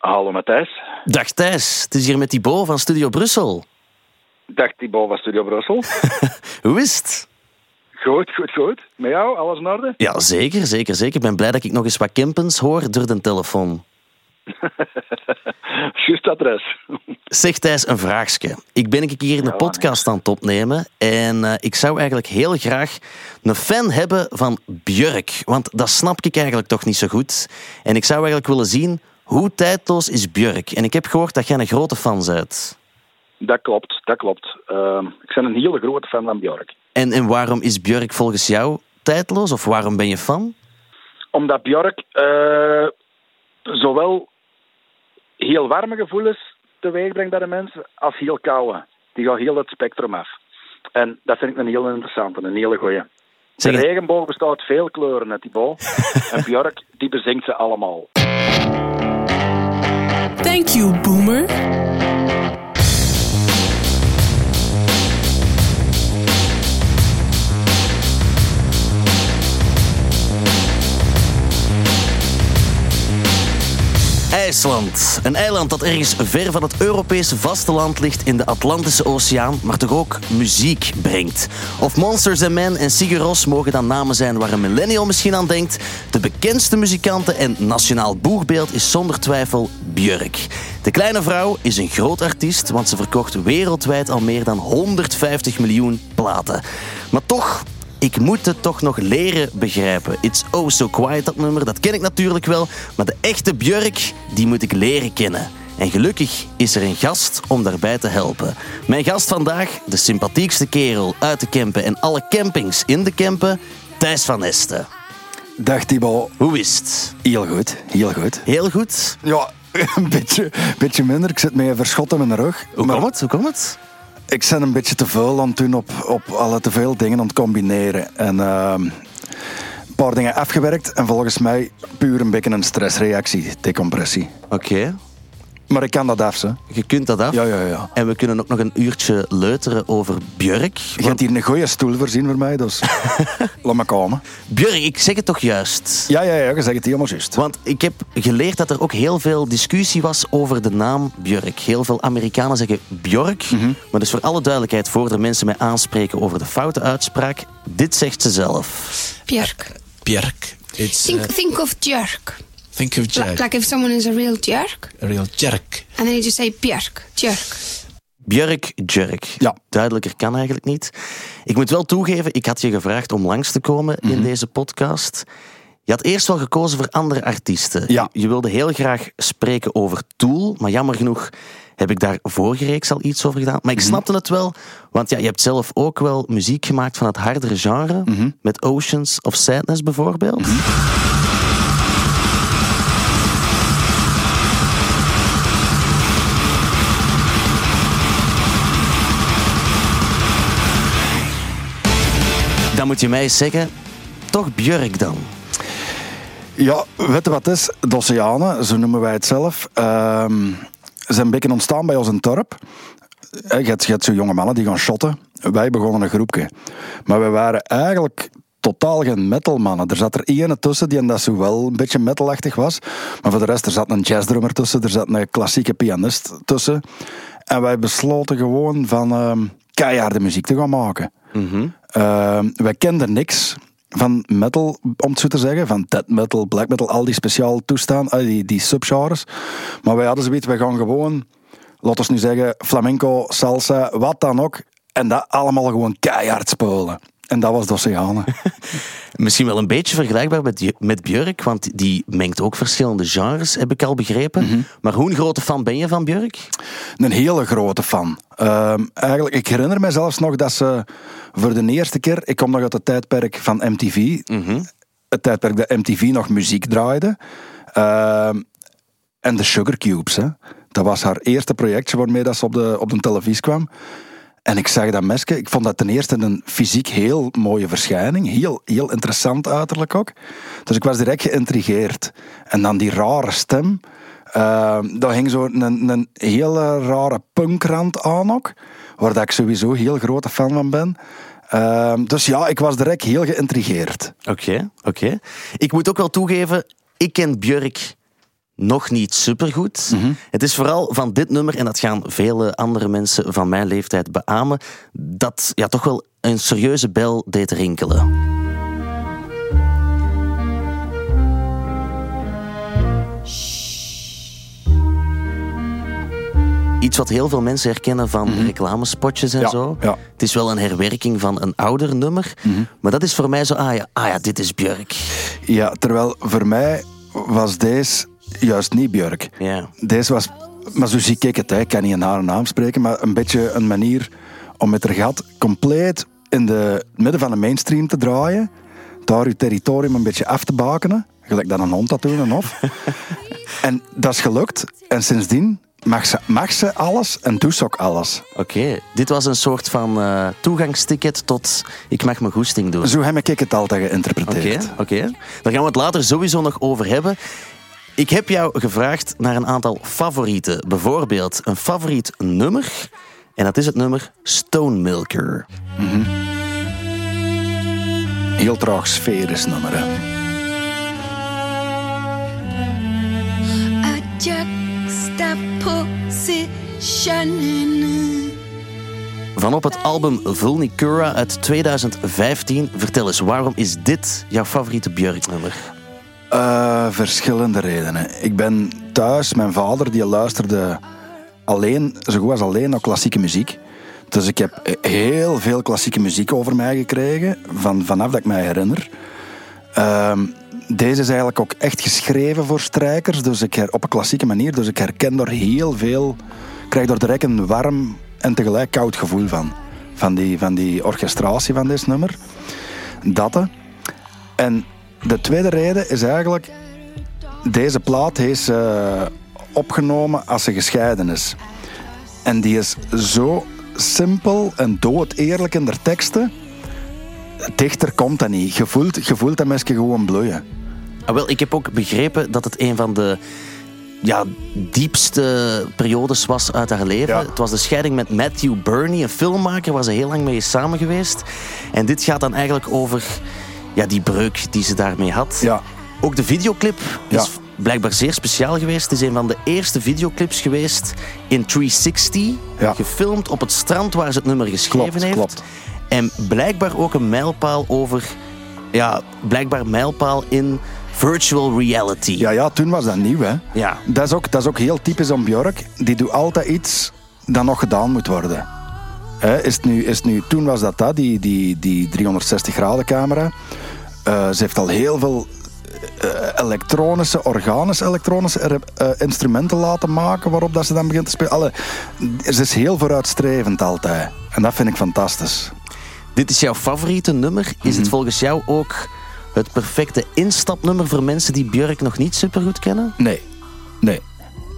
Hallo Matthijs. Dag Thijs, het is hier met Thibaut van Studio Brussel. Dag Thibaut van Studio Brussel. Hoe is het? Goed, goed, goed. Met jou, alles in orde? Ja, zeker, zeker, zeker. Ik ben blij dat ik nog eens wat Kempens hoor door de telefoon. Juist adres. Zeg Thijs, een vraagje. Ik ben een keer een Ja, podcast aan het opnemen en eh, ik zou eigenlijk heel graag een fan hebben van Björk. Want dat snap ik eigenlijk toch niet zo goed. En ik zou eigenlijk willen zien hoe tijdloos is Björk. En ik heb gehoord dat jij een grote fan bent. Dat klopt, dat klopt. Ehm, ik ben een hele grote fan van Björk. En, en waarom is Björk volgens jou tijdloos? Of waarom ben je fan? Omdat Björk eh, zowel heel warme gevoelens teweeg brengt bij de mensen, als heel koude. Die gaat heel het spectrum af. En dat vind ik een heel interessante, een hele goeie. De regenboog bestaat uit veel kleuren, hè, Thibaut. en Björk, die bezingt ze allemaal. Thank you, boomer. IJsland. Een eiland dat ergens ver van het Europese vasteland ligt in de Atlantische Oceaan, maar toch ook muziek brengt. Of Monsters and Men en Sigur Rós mogen dan namen zijn waar een millennial misschien aan denkt. De bekendste muzikanten en nationaal boegbeeld is zonder twijfel Björk. De kleine vrouw is een groot artiest, want ze verkocht wereldwijd al meer dan 150 miljoen platen. Maar toch ik moet het toch nog leren begrijpen. It's Oh So Quiet, dat nummer, dat ken ik natuurlijk wel. Maar de echte Björk, die moet ik leren kennen. En gelukkig is er een gast om daarbij te helpen. Mijn gast vandaag, de sympathiekste kerel uit de Kempen en alle campings in de Kempen, Thijs van Esten. Dag Thibaut. Hoe is het? Heel goed, heel goed. Heel goed. Ja, een beetje, beetje minder. Ik zit met een verschot in mijn rug. Hoe Maar komt het? Hoe komt het? Ik ben een beetje te veel aan het doen op, op alle te veel dingen aan het combineren. En ehm, een paar dingen afgewerkt. En volgens mij puur een beetje een stressreactie, decompressie. Oké, Maar ik kan dat af, ze. je kunt dat af. Ja, ja, ja. En we kunnen ook nog een uurtje leuteren over Björk. Je hebt hier een goede stoel voorzien voor mij, dus laat me komen. Björk, ik zeg het toch juist? Ja, ja, ja, je zegt het helemaal juist. Want ik heb geleerd dat er ook heel veel discussie was over de naam Björk. Heel veel Amerikanen zeggen Björk. Maar dus voor alle duidelijkheid, voor er mensen mij aanspreken over de foute uitspraak, dit zegt ze zelf. Björk. Björk. It's Think, uh, think of jerk. Think of Like, Jack, like if someone is a real jerk, a real jerk. and then you just say Björk, jerk. Björk, Jerk. Ja. Duidelijker kan eigenlijk niet. Ik moet wel toegeven, ik had je gevraagd om langs te komen in deze podcast. Je had eerst wel gekozen voor andere artiesten. Ja. Je wilde heel graag spreken over Tool, maar jammer genoeg heb ik daar vorige reeks al iets over gedaan. Maar ik snapte het wel, want ja, je hebt zelf ook wel muziek gemaakt van het hardere genre, met Oceans of Sadness bijvoorbeeld. Dan moet je mij zeggen, toch Björk dan? Ja, weet wat het is? De zo noemen wij het zelf, ehm, zijn een beetje ontstaan bij ons in. Eh, Je hebt, hebt zo jonge mannen die gaan shotten. Wij begonnen een groepje. Maar we waren eigenlijk totaal geen metalmannen. Er zat er één tussen die dat zo wel een beetje metalachtig was. Maar voor de rest, er zat een jazzdrummer tussen. Er zat een klassieke pianist tussen. En wij besloten gewoon van ehm keiharde muziek te gaan maken. Ehm, wij kenden niks van metal, om het zo te zeggen. Van death metal, black metal, al die speciaal toestaan, al die, die subgenres. Maar wij hadden zoiets, wij gaan gewoon, laten we nu zeggen, flamenco, salsa, wat dan ook. En dat allemaal gewoon keihard spelen. En dat was de Oceanen. Misschien wel een beetje vergelijkbaar met, met Björk, want die mengt ook verschillende genres, heb ik al begrepen. Maar hoe een grote fan ben je van Björk? Een hele grote fan. Ehm, eigenlijk, ik herinner me zelfs nog dat ze voor de eerste keer... Ik kom nog uit het tijdperk van MTV. Het tijdperk dat MTV nog muziek draaide. Ehm, en de Sugar Cubes. Hè. Dat was haar eerste projectje waarmee dat ze op de, op de televisie kwam. En ik zag dat mesje. Ik vond dat ten eerste een fysiek heel mooie verschijning. Heel, heel interessant uiterlijk ook. Dus ik was direct geïntrigeerd. En dan die rare stem. Uh, daar hing zo een, een hele rare punkrand aan ook. Waar dat ik sowieso heel grote fan van ben. Uh, dus ja, ik was direct heel geïntrigeerd. Oké, oké. Ik moet ook wel toegeven, ik ken Björk nog niet supergoed. Het is vooral van dit nummer, en dat gaan vele andere mensen van mijn leeftijd beamen, dat ja, toch wel een serieuze bel deed rinkelen. Iets wat heel veel mensen herkennen van reclamespotjes en Ja, zo. ja. Het is wel een herwerking van een ouder nummer. Maar dat is voor mij zo, ah ja, ah ja dit is Björk. Ja, terwijl voor mij was deze juist niet Björk. Ja. Deze was, maar zo zie ik het, hè. ik kan niet een haar naam spreken, maar een beetje een manier om met haar gat compleet in de het midden van de mainstream te draaien, daar je territorium een beetje af te bakenen, gelijk dat een hond dat doet, een hof. en dat is gelukt. En sindsdien mag ze, mag ze alles en doet ze ook alles. Oké, dit was een soort van eh, toegangsticket tot ik mag mijn goesting doen. Zo heb ik het altijd Oké, geïnterpreteerd. oké. Daar gaan we het later sowieso nog over hebben. Ik heb jou gevraagd naar een aantal favorieten. Bijvoorbeeld een favoriet nummer. En dat is het nummer Stone Milker. Heel traag sferisch nummer. hè. A juxtaposition in Van op het album Vulnicura uit 2015. Vertel eens, waarom is dit jouw favoriete Björk-nummer? Eh, verschillende redenen. Ik ben thuis, mijn vader die luisterde alleen, zo goed als alleen naar klassieke muziek. Dus ik heb heel veel klassieke muziek over mij gekregen, van, vanaf dat ik mij herinner. Ehm, deze is eigenlijk ook echt geschreven voor strijkers, dus ik her, op een klassieke manier. Dus ik herken er heel veel, krijg er direct een warm en tegelijk koud gevoel van. Van die, van die orchestratie van dit nummer. Dat. En de tweede reden is eigenlijk... Deze plaat is eh, opgenomen als ze gescheiden is. En die is zo simpel en dood eerlijk in de teksten. Dichter komt dat niet. Je voelt, je voelt dat mensen gewoon bloeien. Ah, wel, ik heb ook begrepen dat het een van de ja, diepste periodes was uit haar leven. Ja. Het was de scheiding met Matthew Burney, een filmmaker waar ze heel lang mee is samen geweest. En dit gaat dan eigenlijk over ja, die breuk die ze daarmee had. Ja. Ook de videoclip is blijkbaar zeer speciaal geweest. Het is een van de eerste videoclips geweest in 360. Ja. Gefilmd op het strand waar ze het nummer geschreven Klopt, heeft. klopt. En blijkbaar ook een mijlpaal over... Ja, blijkbaar mijlpaal in virtual reality. Ja, ja, toen was dat nieuw, hè. Ja. Dat is ook, dat is ook heel typisch om Björk. Die doet altijd iets dat nog gedaan moet worden. Is het nu, is het nu, toen was dat dat, die, die, die 360 graden camera. Ze heeft al heel veel eh, elektronische, organische elektronische eh, eh, instrumenten laten maken waarop dat ze dan begint te spelen. Alle, ze is heel vooruitstrevend altijd. En dat vind ik fantastisch. Dit is jouw favoriete nummer. Is het volgens jou ook het perfecte instapnummer voor mensen die Björk nog niet supergoed kennen? Nee, nee.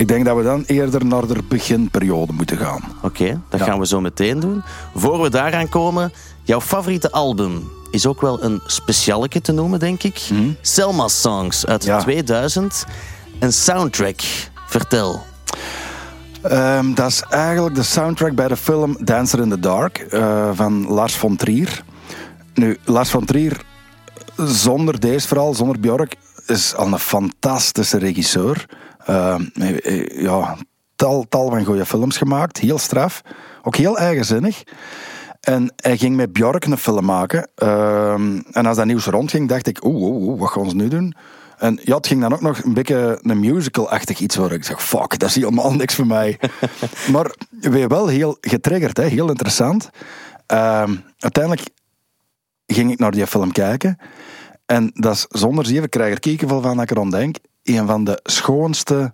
Ik denk dat we dan eerder naar de beginperiode moeten gaan. Oké, dat Ja. gaan we zo meteen doen. Voor we daaraan komen, jouw favoriete album is ook wel een specialeke te noemen, denk ik. Selma Songs uit Ja. 2000. Een soundtrack. Vertel. Ehm, dat is eigenlijk de soundtrack bij de film Dancer in the Dark eh, van Lars von Trier. Nu, Lars von Trier, zonder deze vooral, zonder Björk, is al een fantastische regisseur. Eh, ja, tal, tal van goede films gemaakt, heel straf, ook heel eigenzinnig. En hij ging met Björk een film maken. Ehm, en als dat nieuws rondging, dacht ik, oeh, oeh, oeh, wat gaan ze nu doen? En ja, het ging dan ook nog een beetje een musical-achtig iets worden. Ik zeg, fuck, dat is helemaal niks voor mij. maar weer wel heel getriggerd, hè? heel interessant. Ehm, uiteindelijk ging ik naar die film kijken. En dat is zonder zeven, krijg er kiekenvel van dat ik erom denk. Een van de schoonste,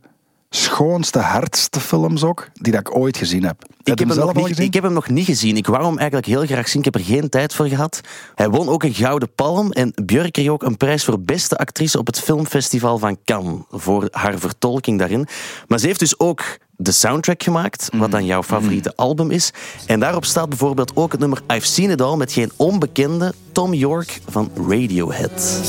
schoonste, hardste films ook, die dat ik ooit gezien heb. Ik heb, hem nog niet, ik heb hem nog niet gezien. Ik wou hem eigenlijk heel graag zien. Ik heb er geen tijd voor gehad. Hij won ook een Gouden Palm. En Björk kreeg ook een prijs voor beste actrice op het filmfestival van Cannes. Voor haar vertolking daarin. Maar ze heeft dus ook de soundtrack gemaakt. Wat dan jouw favoriete album is. En daarop staat bijvoorbeeld ook het nummer I've Seen It All. Met geen onbekende Tom York van Radiohead.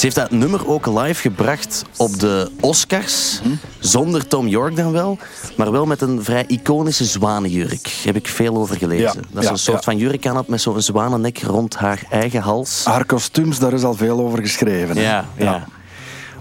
Ze heeft dat nummer ook live gebracht op de Oscars. Zonder Tom York dan wel. Maar wel met een vrij iconische zwanenjurk. Heb ik veel over gelezen. Ja, dat is ja, een soort van jurk aan had met zo'n zwanennek rond haar eigen hals. Haar kostuums, daar is al veel over geschreven. hè. Ja, ja.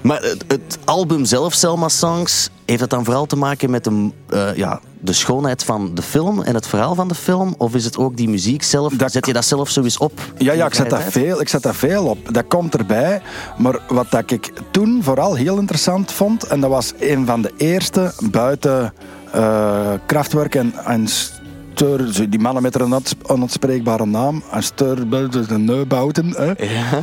Maar het, het album zelf, Selma Songs, heeft het dan vooral te maken met de, eh, ja, de schoonheid van de film en het verhaal van de film? Of is het ook die muziek zelf? Dat- Zet je dat zelf zo eens op? Ja, ja ik, zet dat veel, ik zet dat veel op. Dat komt erbij. Maar wat dat ik toen vooral heel interessant vond, en dat was een van de eerste buiten eh Kraftwerk en, en Steur, die mannen met een onuits- onuitspreekbare naam, en Steur, de Neubauten, hè, Ja.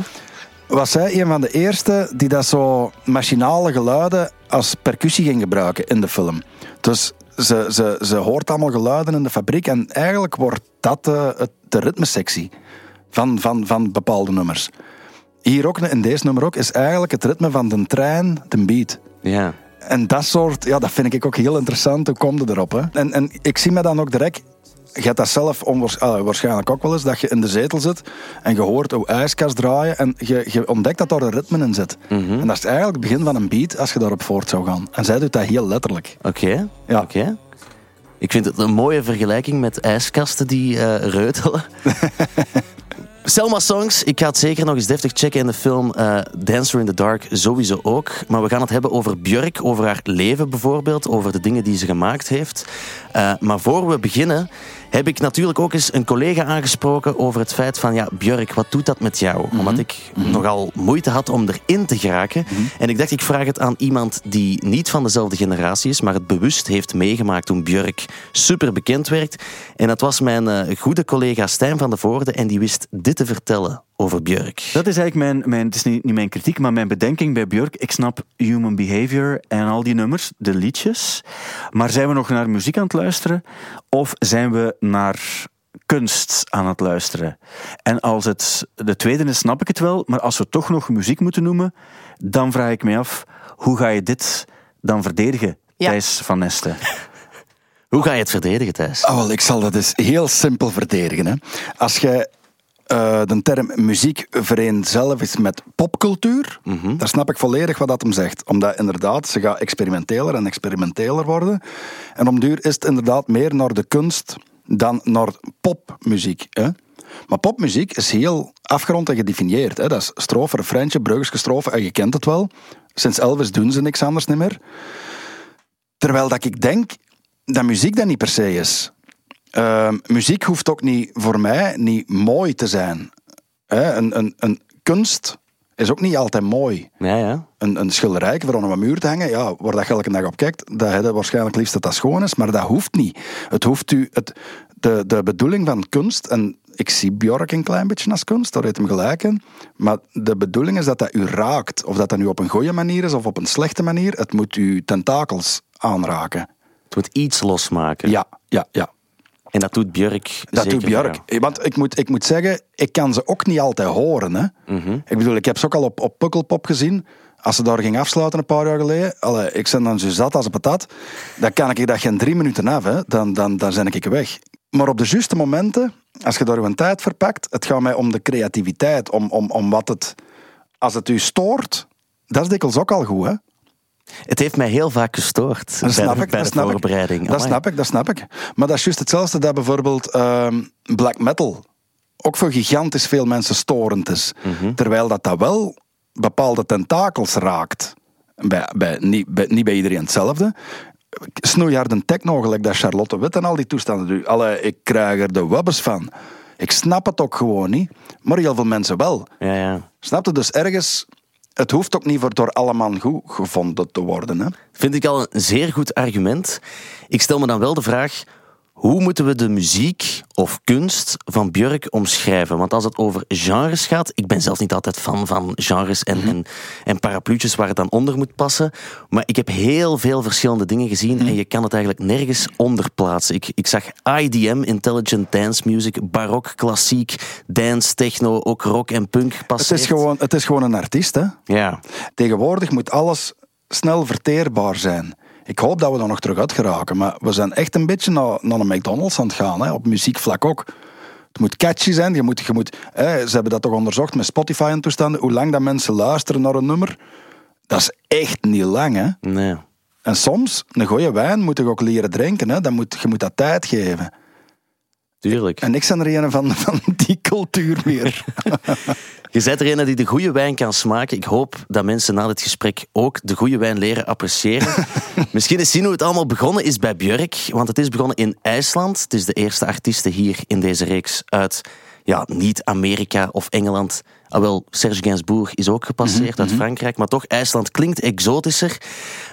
was hij een van de eerste die dat zo machinale geluiden als percussie ging gebruiken in de film. Dus ze, ze, ze hoort allemaal geluiden in de fabriek en eigenlijk wordt dat eh, het, de ritmesectie van, van, van bepaalde nummers. Hier ook, in deze nummer ook, is eigenlijk het ritme van de trein, de beat. ja. En dat soort, ja, dat vind ik ook heel interessant. Hoe kom je erop? Hè? En, en ik zie me dan ook direct. Je hebt dat zelf onwaars- ah, waarschijnlijk ook wel eens, dat je in de zetel zit en je hoort hoe ijskast draaien en je, je ontdekt dat daar een ritme in zit. En dat is eigenlijk het begin van een beat als je daarop voort zou gaan. En zij doet dat heel letterlijk. Oké. Ja. Oké. Ik vind het een mooie vergelijking met ijskasten die eh, reutelen. Selma Songs, ik ga het zeker nog eens deftig checken in de film eh, Dancer in the Dark, sowieso ook. Maar we gaan het hebben over Björk, over haar leven bijvoorbeeld, over de dingen die ze gemaakt heeft. Eh, maar voor we beginnen, heb ik natuurlijk ook eens een collega aangesproken over het feit van, ja, Björk, wat doet dat met jou? Omdat ik nogal moeite had om erin te geraken. En ik dacht, ik vraag het aan iemand die niet van dezelfde generatie is, maar het bewust heeft meegemaakt toen Björk super bekend werd. En dat was mijn eh, goede collega Stijn van de Voorde en die wist dit te vertellen over Björk. Dat is eigenlijk mijn, mijn het is niet, niet mijn kritiek, maar mijn bedenking bij Björk. Ik snap Human Behavior en al die nummers, de liedjes. Maar zijn we nog naar muziek aan het luisteren? Of zijn we naar kunst aan het luisteren? En als het de tweede is, snap ik het wel. Maar als we toch nog muziek moeten noemen, dan vraag ik me af, hoe ga je dit dan verdedigen, Ja. Thijs van Nesten? Hoe ga je het verdedigen, Thijs? Ah, wel, ik zal dat eens heel simpel verdedigen. Hè. Als je eh, de term muziek vereenzelvigt met popcultuur, dan snap ik volledig wat dat hem zegt. Omdat inderdaad, ze gaat experimenteler en experimenteler worden. En om duur is het inderdaad meer naar de kunst dan naar popmuziek. Hè. Maar popmuziek is heel afgerond en gedefinieerd. Hè. Dat is strofe, refreintje, bruggetje, strofe, en je kent het wel. Sinds Elvis doen ze niks anders niet meer. Terwijl dat ik denk dat muziek dat niet per se is. Ehm, muziek hoeft ook niet voor mij niet mooi te zijn. Hè, een, een, een kunst is ook niet altijd mooi. Ja, ja. Een, een schilderij voor aan een muur te hangen, ja, waar dat je elke dag op kijkt, dat je waarschijnlijk liefst dat dat schoon is, maar dat hoeft niet. Het hoeft u, het, de, de bedoeling van kunst, en ik zie Björk een klein beetje als kunst, daar heeft hem gelijk in, maar de bedoeling is dat dat u raakt. Of dat dat nu op een goede manier is of op een slechte manier, het moet uw tentakels aanraken. Het moet iets losmaken. Ja, ja, ja. En dat doet Björk Dat zeker doet Björk. Want ik moet, ik moet zeggen, ik kan ze ook niet altijd horen. Hè. Ik bedoel, ik heb ze ook al op, op Pukkelpop gezien. Als ze daar ging afsluiten een paar jaar geleden. Allee, ik ben dan zo zat als een patat. Dan kan ik dat geen drie minuten af. Hè. Dan, dan, dan ben ik weg. Maar op de juiste momenten, als je daar een tijd verpakt, het gaat mij om de creativiteit, om, om, om wat het... Als het u stoort, dat is dikwijls ook al goed, hè. Het heeft mij heel vaak gestoord Dat bij, snap de, ik, bij dat de snap ik. voorbereiding. Dat Amai. snap ik, dat snap ik. Maar dat is juist hetzelfde dat bijvoorbeeld ehm, black metal ook voor gigantisch veel mensen storend is. Mhm. Terwijl dat, dat wel bepaalde tentakels raakt. Bij, bij, niet, bij, niet bij iedereen hetzelfde. Snoeiharde techno, gelijk dat Charlotte Witt en al die toestanden. Allee, ik krijg er de wabbes van. Ik snap het ook gewoon niet. Maar heel veel mensen wel. Ja, ja. Snap je? Dus ergens... Het hoeft ook niet voor door allemaal goed gevonden te worden. Hè? Vind ik al een zeer goed argument. Ik stel me dan wel de vraag: hoe moeten we de muziek of kunst van Björk omschrijven? Want als het over genres gaat, ik ben zelf niet altijd fan van genres en, en, en parapluutjes waar het dan onder moet passen. Maar ik heb heel veel verschillende dingen gezien en je kan het eigenlijk nergens onder plaatsen. Ik, ik zag IDM, Intelligent Dance Music, barok, klassiek, dance, techno, ook rock en punk Het passeert. is, gewoon, het is gewoon een artiest, hè? Ja. Tegenwoordig moet alles snel verteerbaar zijn. Ik hoop dat we er nog terug uit geraken, maar we zijn echt een beetje naar, naar een McDonald's aan het gaan, hè, op muziekvlak ook. Het moet catchy zijn. Je moet, je moet, hè, ze hebben dat toch onderzocht met Spotify en toestanden. Hoe lang dat mensen luisteren naar een nummer, dat is echt niet lang. Hè? Nee. En soms, een goede wijn moet je ook leren drinken. Hè? Dan moet, je moet dat tijd geven. Tuurlijk. En ik ben er een van, van die cultuur weer. Je bent er een die de goede wijn kan smaken. Ik hoop dat mensen na dit gesprek ook de goede wijn leren appreciëren. Misschien eens zien hoe het allemaal begonnen is bij Björk. Want het is begonnen in IJsland. Het is de eerste artieste hier in deze reeks uit ja, niet Amerika of Engeland. Ah, wel, Serge Gainsbourg is ook gepasseerd uit Frankrijk. Maar toch, IJsland klinkt exotischer.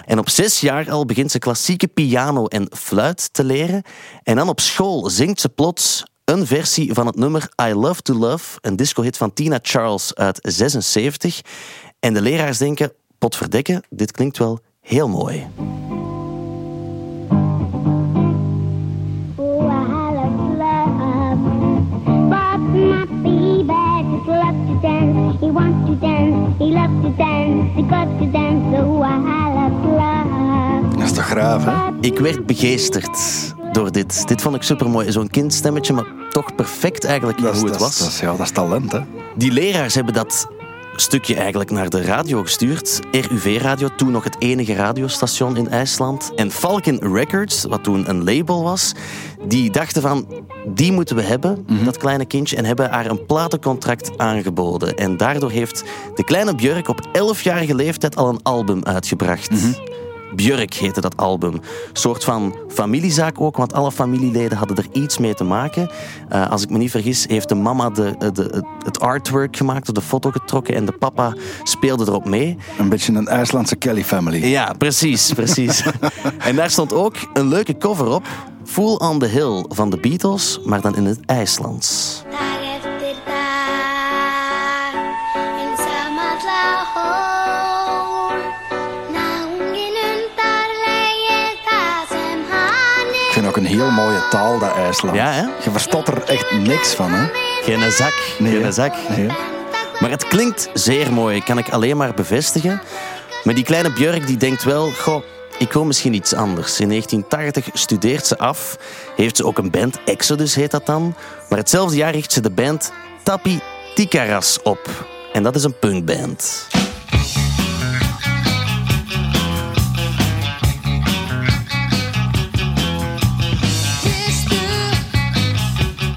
En op zes jaar al begint ze klassieke piano en fluit te leren. En dan op school zingt ze plots een versie van het nummer I Love to Love, een discohit van Tina Charles uit 76. En de leraars denken, potverdekken, dit klinkt wel heel mooi. He wants to dance. He loves to dance. He got to dance. Oh, I love love. Dat is toch graaf, hè? Ik werd begeesterd door dit. Dit vond ik supermooi. Zo'n kindstemmetje, maar toch perfect eigenlijk Dat is, hoe het dat was. is- dat is- ja, dat is talent, hè? Die leraars hebben dat stukje eigenlijk naar de radio gestuurd. RUV-radio, toen nog het enige radiostation in IJsland. En Falcon Records, wat toen een label was, die dachten van, die moeten we hebben, dat kleine kindje, en hebben haar een platencontract aangeboden. En daardoor heeft de kleine Björk op 11-jarige leeftijd al een album uitgebracht. Björk heette dat album. soort van familiezaak ook, want alle familieleden hadden er iets mee te maken. Eh, als ik me niet vergis, heeft de mama de, de, de- het artwork gemaakt, of de foto getrokken, en de papa speelde erop mee. Een beetje een IJslandse Kelly family. Ja, precies, precies. en daar stond ook een leuke cover op. Fool on the Hill van de Beatles, maar dan in het IJslands. Heel mooie taal, dat IJsland. Ja, hè? Je verstaat er echt niks van, hè? Geen zak, Nee, geen hè? zak. Nee. Maar het klinkt zeer mooi, kan ik alleen maar bevestigen. Maar die kleine Björk die denkt wel, goh, ik wil misschien iets anders. In 1980 studeert ze af, heeft ze ook een band, Exodus heet dat dan. Maar hetzelfde jaar richt ze de band Tapi Tikaras op. En dat is een punkband.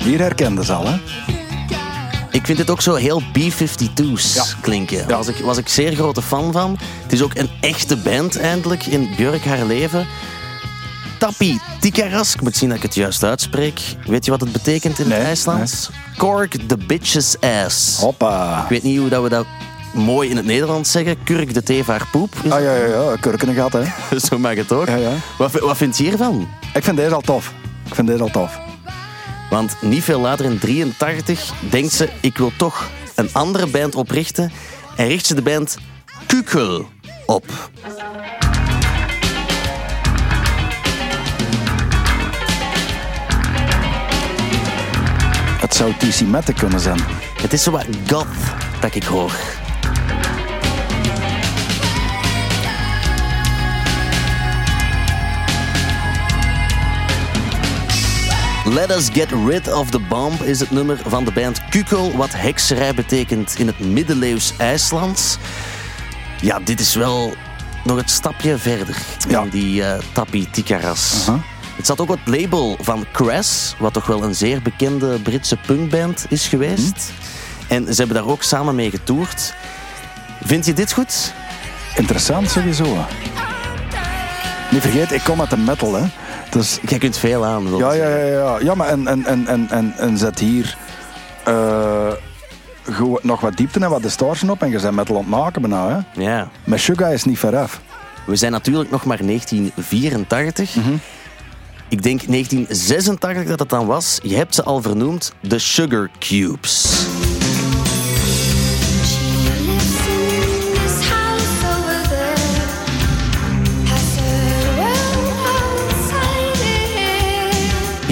Hier herkende ze al, hè? Ik vind het ook zo heel B-52's Ja. klinken. Ja. Daar was ik, was ik zeer grote fan van. Het is ook een echte band eindelijk in Björk haar leven. Tapi Tikaras, ik moet zien dat ik het juist uitspreek. Weet je wat het betekent in Nee, het IJslands? Cork the bitch's ass. Hoppa. Ik weet niet hoe dat we dat mooi in het Nederlands zeggen. Kurk de tevaar poep. Is Ah ja, ja, ja, kurken gaat, hè? Zo mag het ook. Ja, ja. Wat, wat vind je hiervan? Ik vind deze al tof. Ik vind deze al tof. Want niet veel later, in 83, denkt ze... ik wil toch een andere band oprichten. En richt ze de band Kukel op. Het zou TC Matic kunnen zijn. Het is zo wat goth dat ik hoor. Let Us Get Rid of the Bomb is het nummer van de band Kukel, wat hekserij betekent in het middeleeuws IJslands. Ja, dit is wel nog het stapje verder Ja. in die eh Tapi Tikaras. Het zat ook op het label van Crass, wat toch wel een zeer bekende Britse punkband is geweest. En ze hebben daar ook samen mee getoerd. Vind je dit goed? Interessant sowieso. Niet vergeet, ik kom uit de metal, hè. Dus Jij kunt veel aan. Ja, ja, ja, ja. ja maar en, en, en, en, en, en zet hier eh, nog wat diepte en wat distortion op en je bent metal het maken bijna, hè. ja. Met Sugar is niet veraf. We zijn natuurlijk nog maar 1984. Ik denk 1986 dat het dan was. Je hebt ze al vernoemd, de Sugar Cubes.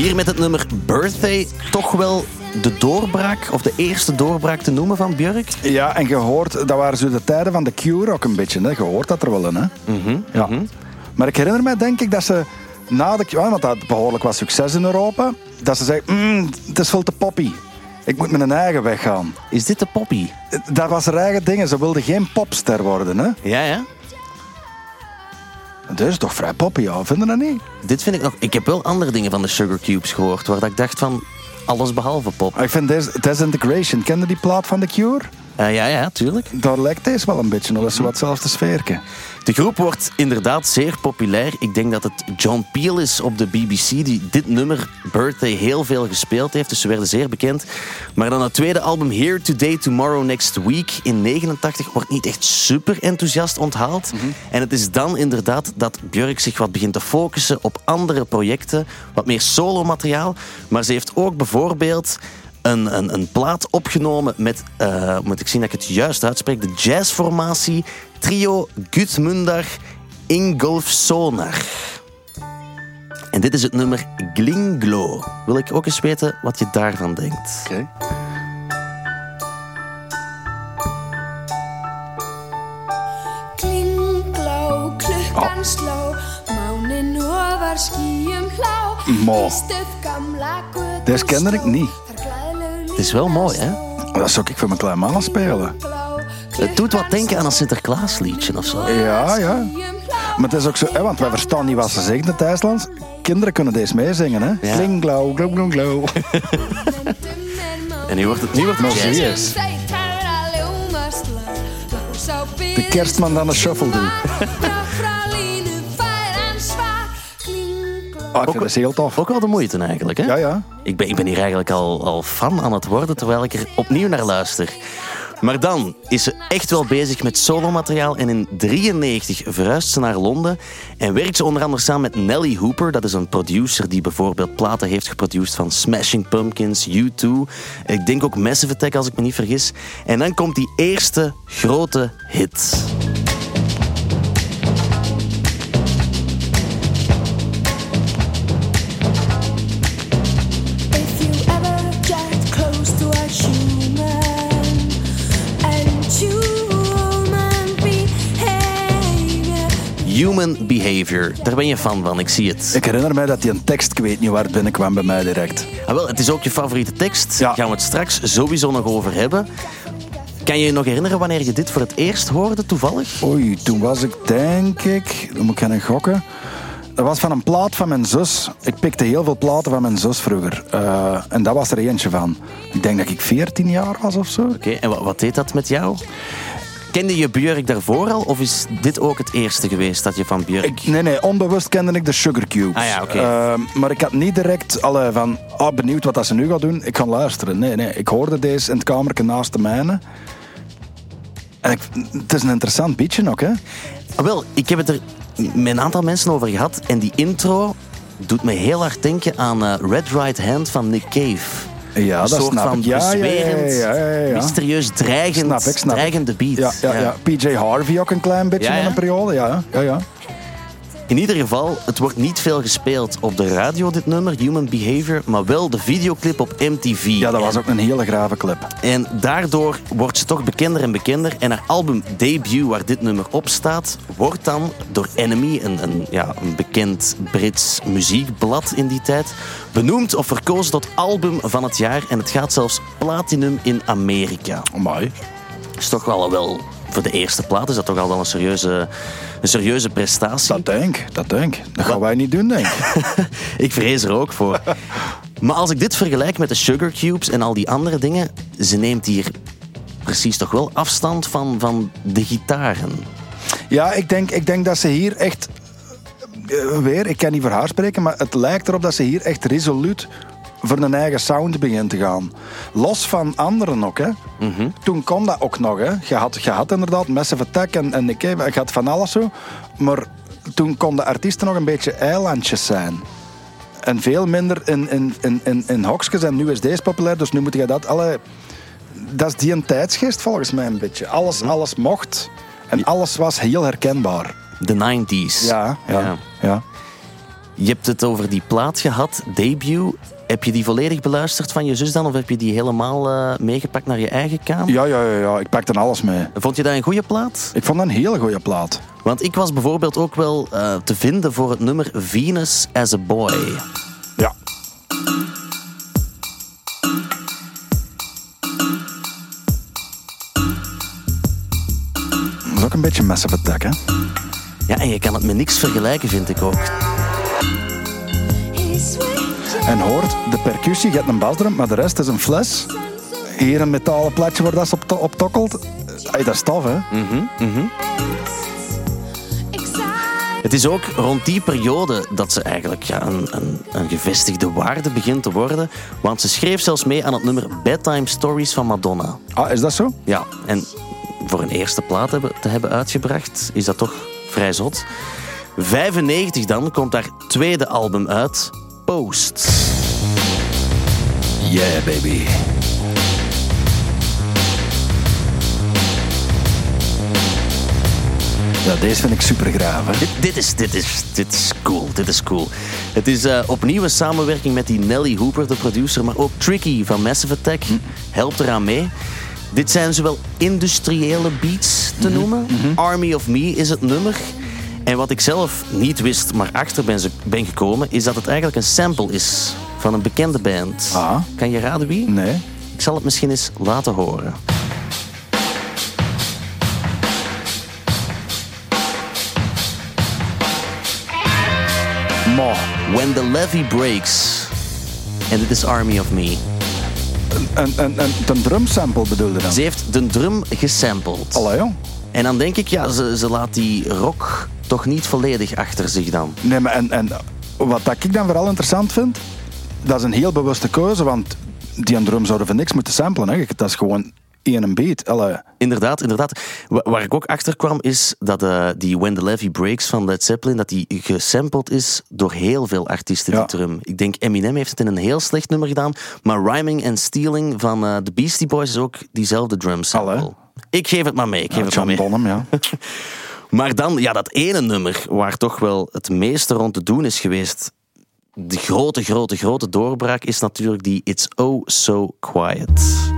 Hier met het nummer Birthday toch wel de doorbraak, of de eerste doorbraak te noemen van Björk. Ja, en je hoort, dat waren zo de tijden van de Cure ook een beetje, hè. Je hoort dat er wel in, hè. ja. Maar ik herinner me, denk ik, dat ze na de Cure, want dat had behoorlijk wat succes in Europa, dat ze zei, "Mm, het is veel te poppy. Ik moet mijn eigen weg gaan. Is dit de poppy? Dat was haar eigen dingen. Ze wilde geen popster worden, hè? Ja, ja. Dat is toch vrij poppy, ja. Vinden dat niet? Dit vind ik nog... Ik heb wel andere dingen van de Sugar Cubes gehoord, waar dat ik dacht van... Alles behalve pop. Ik vind Des- Desintegration. Kende die plaat van The Cure? Eh, ja, ja, tuurlijk. Daar lijkt deze wel een beetje op. Dat is wat hetzelfde sfeerke. De groep wordt inderdaad zeer populair. Ik denk dat het John Peel is op de BBC die dit nummer, Birthday, heel veel gespeeld heeft. Dus ze werden zeer bekend. Maar dan het tweede album, Here Today, Tomorrow, Next Week, in 89, wordt niet echt super enthousiast onthaald. En het is dan inderdaad dat Björk zich wat begint te focussen op andere projecten, wat meer solo-materiaal. Maar ze heeft ook bijvoorbeeld een, een, een plaat opgenomen met, eh, moet ik zien dat ik het juist uitspreek, de jazzformatie Trio Gudmundar Ingolf Sonar. En dit is het nummer Glinglo. Wil ik ook eens weten wat je daarvan denkt. Oké. Hlá Mo. Deze kende ik niet. Het is wel mooi, hè? Dat zou ik voor mijn klein mannen spelen. Het doet wat denken aan een Sinterklaasliedje of zo. Ja, ja. Maar het is ook zo, hè, want wij verstaan niet wat ze zeggen in het IJslands. Kinderen kunnen deze meezingen, hè? Ja. Klinglau, glou, glou, glou. En nu wordt het, nu wordt het jazz. De kerstman aan de shuffle doen. Ah, ik vind dat heel tof. Ook wel de moeite eigenlijk, hè? Ja, ja. Ik ben, ik ben hier eigenlijk al, al fan aan het worden terwijl ik er opnieuw naar luister. Maar dan is ze echt wel bezig met solomateriaal en in 93 verhuist ze naar Londen en werkt ze onder andere samen met Nelly Hooper. Dat is een producer die bijvoorbeeld platen heeft geproduceerd van Smashing Pumpkins, U2. Ik denk ook Massive Attack als ik me niet vergis. En dan komt die eerste grote hit. Human Behavior. Daar ben je fan van, ik zie het. Ik herinner mij dat die een tekst, ik weet niet waar het binnenkwam bij mij direct. Ah, wel, het is ook je favoriete tekst. Ja. Gaan we het straks sowieso nog over hebben. Kan je je nog herinneren wanneer je dit voor het eerst hoorde, toevallig? Oei, toen was ik denk ik, dan moet ik gaan gokken. Dat was van een plaat van mijn zus. Ik pikte heel veel platen van mijn zus vroeger. Eh, en dat was er eentje van. Ik denk dat ik 14 jaar was of zo. Oké, en wat, wat deed dat met jou? Kende je Björk daarvoor al, of is dit ook het eerste geweest dat je van Björk... Ik, nee, nee, onbewust kende ik de Sugar Cubes. Ah ja, oké. Eh, maar ik had niet direct alle van, ah, benieuwd wat dat ze nu gaat doen. Ik ga luisteren. Nee, nee, ik hoorde deze in het kamertje naast de mijne. En ik, het is een interessant beatje ook, hè? Ah, wel, ik heb het er met een aantal mensen over gehad en die intro doet me heel hard denken aan eh, Red Right Hand van Nick Cave. Ja, een dat soort snap van ik. Ja, ja, ja, bezwerend, ja, ja, ja. mysterieus dreigend, Snap ik, snap dreigende beat. Ja, ja, ja. PJ Harvey ook een klein beetje in een periode. Ja, ja, ja. In ieder geval, het wordt niet veel gespeeld op de radio, dit nummer, Human Behavior, maar wel de videoclip op MTV. ja dat was ook een hele grave clip. En daardoor wordt ze toch bekender en bekender. En haar album debut, waar dit nummer op staat, wordt dan door Enemy, een, een, ja, een bekend Brits muziekblad in die tijd, benoemd of verkozen tot album van het jaar. En het gaat zelfs platinum in Amerika. Dat is toch wel wel, voor de eerste plaat is dat toch al wel een serieuze, een serieuze prestatie. Dat denk, dat denk. Dat gaan wij niet doen, denk ik. ik vrees er ook voor. Maar als ik dit vergelijk met de Sugar Cubes en al die andere dingen, ze neemt hier precies toch wel afstand van, van de gitaren. Ja, ik denk, ik denk dat ze hier echt... eh, Weer, ik kan niet voor haar spreken, maar het lijkt erop dat ze hier echt resoluut voor een eigen sound begint te gaan. Los van anderen ook, hè. Toen kon dat ook nog, hè. Je had, je had inderdaad Massive Attack en, en Cave, je had van alles zo. Maar toen konden artiesten nog een beetje eilandjes zijn. En veel minder in, in, in, in, in hokjes. En nu is deze populair, dus nu moet je dat alle... Dat is die een tijdsgeest volgens mij een beetje. Alles, alles mocht. En alles was heel herkenbaar. De 90s. Ja, ja, Ja. ja. Je hebt het over die plaat gehad, debut. Heb je die volledig beluisterd van je zus dan? Of heb je die helemaal eh, meegepakt naar je eigen kamer? Ja, ja, ja, ja. ik pakte alles mee. Vond je dat een goede plaat? Ik vond dat een hele goede plaat. Want ik was bijvoorbeeld ook wel eh, te vinden voor het nummer Venus as a Boy. Ja. Dat is ook een beetje mes op het dak, hè? Ja, en je kan het met niks vergelijken, vind ik ook. En hoort, de percussie, je hebt een basdrum, maar de rest is een fles. Hier een metalen plaatje waar dat ze op, op tokkelt. Dat is tof, hè? Het is ook rond die periode dat ze eigenlijk ja, een, een, een gevestigde waarde begint te worden. Want ze schreef zelfs mee aan het nummer Bedtime Stories van Madonna. Ah, is dat zo? Ja, en voor een eerste plaat hebben, te hebben uitgebracht, is dat toch vrij zot. 95 dan komt haar tweede album uit, Post. Yeah, baby. Ja, deze vind ik super graaf? Dit, dit, is, dit, is, dit is cool, dit is cool. Het is eh, opnieuw een samenwerking met die Nelly Hooper, de producer, maar ook Tricky van Massive Attack helpt eraan mee. Dit zijn zowel industriële beats te noemen. Army of Me is het nummer. En wat ik zelf niet wist, maar achter ben, ze- ben gekomen, is dat het eigenlijk een sample is van een bekende band. Ah. Kan je raden wie? Nee. Ik zal het misschien eens laten horen. Ma. When the Levy Breaks. En dit is Army of Me. En, en, en de drumsample bedoelde dan? Ze heeft de drum gesampled. Allee, jong. En dan denk ik, ja, ze, ze laat die rock toch niet volledig achter zich dan. Nee, maar en, en wat dat ik dan vooral interessant vind, dat is een heel bewuste keuze, want die een drum zouden voor niks moeten samplen. Hè. Dat is gewoon één beat. Allee. Inderdaad, inderdaad. Wa- Waar ik ook achter kwam, is dat eh, die When the Levy Breaks van Led Zeppelin, dat die gesampled is door heel veel artiesten, Ja. die drum. Ik denk Eminem heeft het in een heel slecht nummer gedaan, maar Rhyming and Stealing van eh, de Beastie Boys is ook diezelfde drum sample. Ik geef het maar mee, ik geef het maar mee. Bonham, ja. Maar dan, ja, dat ene nummer waar toch wel het meeste rond te doen is geweest. De grote, grote, grote doorbraak is natuurlijk die It's Oh So Quiet.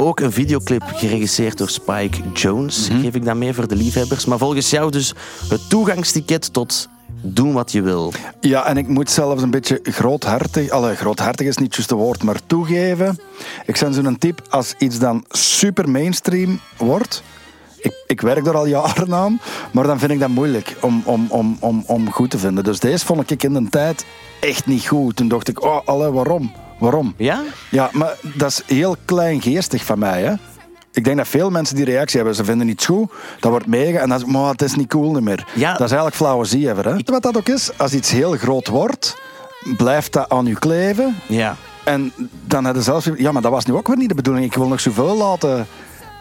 Ook een videoclip geregisseerd door Spike Jones, geef ik dan mee voor de liefhebbers. Maar volgens jou dus het toegangsticket tot doen wat je wil. Ja, en ik moet zelfs een beetje groothartig... Allee, groothartig is niet juist het woord, maar toegeven. Ik ben zo'n tip, als iets dan super mainstream wordt... Ik, ik werk er al jaren aan, maar dan vind ik dat moeilijk om, om, om, om, om goed te vinden. Dus deze vond ik in de tijd echt niet goed. Toen dacht ik, oh, allee, waarom? Waarom? Ja? Ja, maar dat is heel kleingeestig van mij, hè. Ik denk dat veel mensen die reactie hebben. Ze vinden iets goed, dat wordt mega en dan is maar het is niet cool meer. Ja. Dat is eigenlijk flauwe hè. Wat dat ook is, als iets heel groot wordt, blijft dat aan je kleven. Ja. En dan hadden zelfs... Ja, maar dat was nu ook weer niet de bedoeling. Ik wil nog zoveel laten...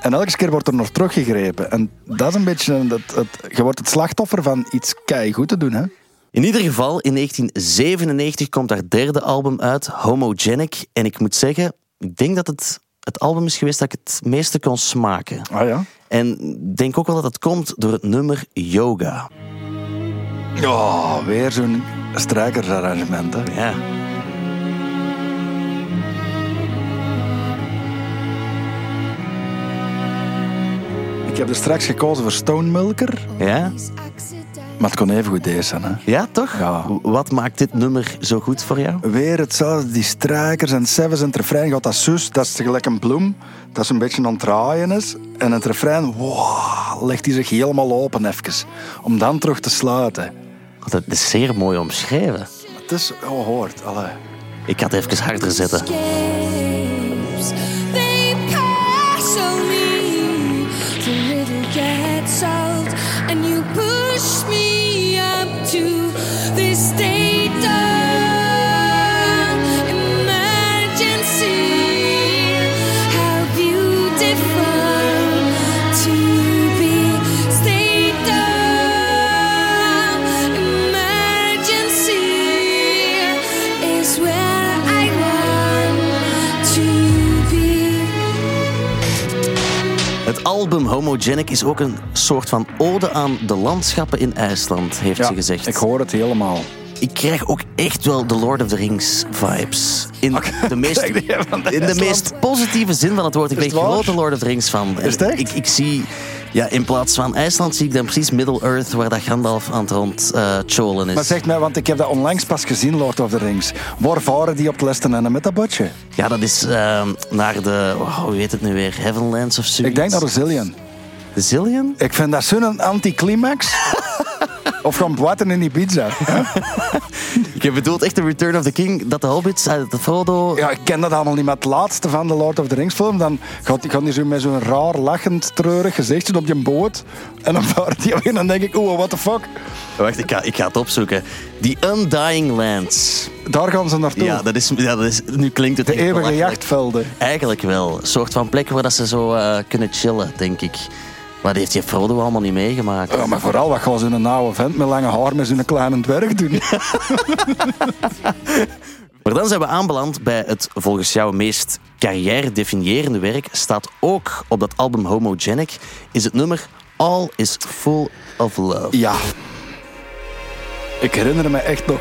En elke keer wordt er nog teruggegrepen. En dat is een beetje... Het, het, je wordt het slachtoffer van iets goed te doen, hè. In ieder geval, in 1997 komt haar derde album uit, Homogenic. En ik moet zeggen, ik denk dat het het album is geweest dat ik het meeste kon smaken. Ah ja? En ik denk ook wel dat het komt door het nummer Yoga. Oh, weer zo'n strijkersarrangement, hè. Ja. Ik heb er straks gekozen voor Stonemilker. Ja? Maar het kon even goed deze zijn, hè. Ja, toch? Ja. Wat maakt dit nummer zo goed voor jou? Weer hetzelfde, die strijkers en sevens en het refrein gaat dat zus, dat is gelijk een bloem, dat is een beetje aan het draaien is. En het refrein, wow, legt hij zich helemaal open even, om dan terug te sluiten. Dat is zeer mooi omschreven. Het is, oh, hoort, allee. Ik ga het even harder zetten. Album Homogenic is ook een soort van ode aan de landschappen in IJsland, heeft ze gezegd. ik hoor het helemaal. ik krijg ook echt wel de Lord of the Rings vibes. In de meest, van in de meest positieve zin van het woord. Ik ben grote Lord of the Rings fan. Is het echt? Ik, ik zie... Ja, in plaats van IJsland zie ik dan precies Middle-earth, waar dat Gandalf aan het rond eh cholen is. Maar zeg mij, want ik heb dat onlangs pas gezien, Lord of the Rings. Waar varen die op Lesten met dat botje? Ja, dat is ehm, naar de... oh, hoe heet het nu weer? Heavenlands of zoiets? Ik denk naar de Zillion. De Zillion? Ik vind dat zo'n anticlimax. of gaan boaten in Ibiza. hè? Ik heb bedoeld echt de Return of the King, dat de hobbits uit de Frodo... Ja, ik ken dat allemaal niet. Maar het laatste van de Lord of the Rings film, dan gaat, gaat hij zo met zo'n raar, lachend, treurig gezichtje op je boot. En dan vaart hij en dan denk ik, oeh, what the fuck. Wacht, ik ga, ik ga het opzoeken. The Undying Lands. Daar gaan ze naartoe. Ja, dat is, ja, dat is... Nu klinkt het de eeuwige jachtvelden. Eigenlijk wel. Een soort van plek waar dat ze zo eh, kunnen chillen, denk ik. Maar die heeft je Frodo allemaal niet meegemaakt. Ja, maar vooral, wat gaan zo'n oude vent met lange haar met zo'n kleine dwerg doen? Maar dan zijn we aanbeland bij het volgens jou meest carrière-definiërende werk. Staat ook op dat album Homogenic. Is het nummer All is Full of Love. Ja. Ik herinner me echt nog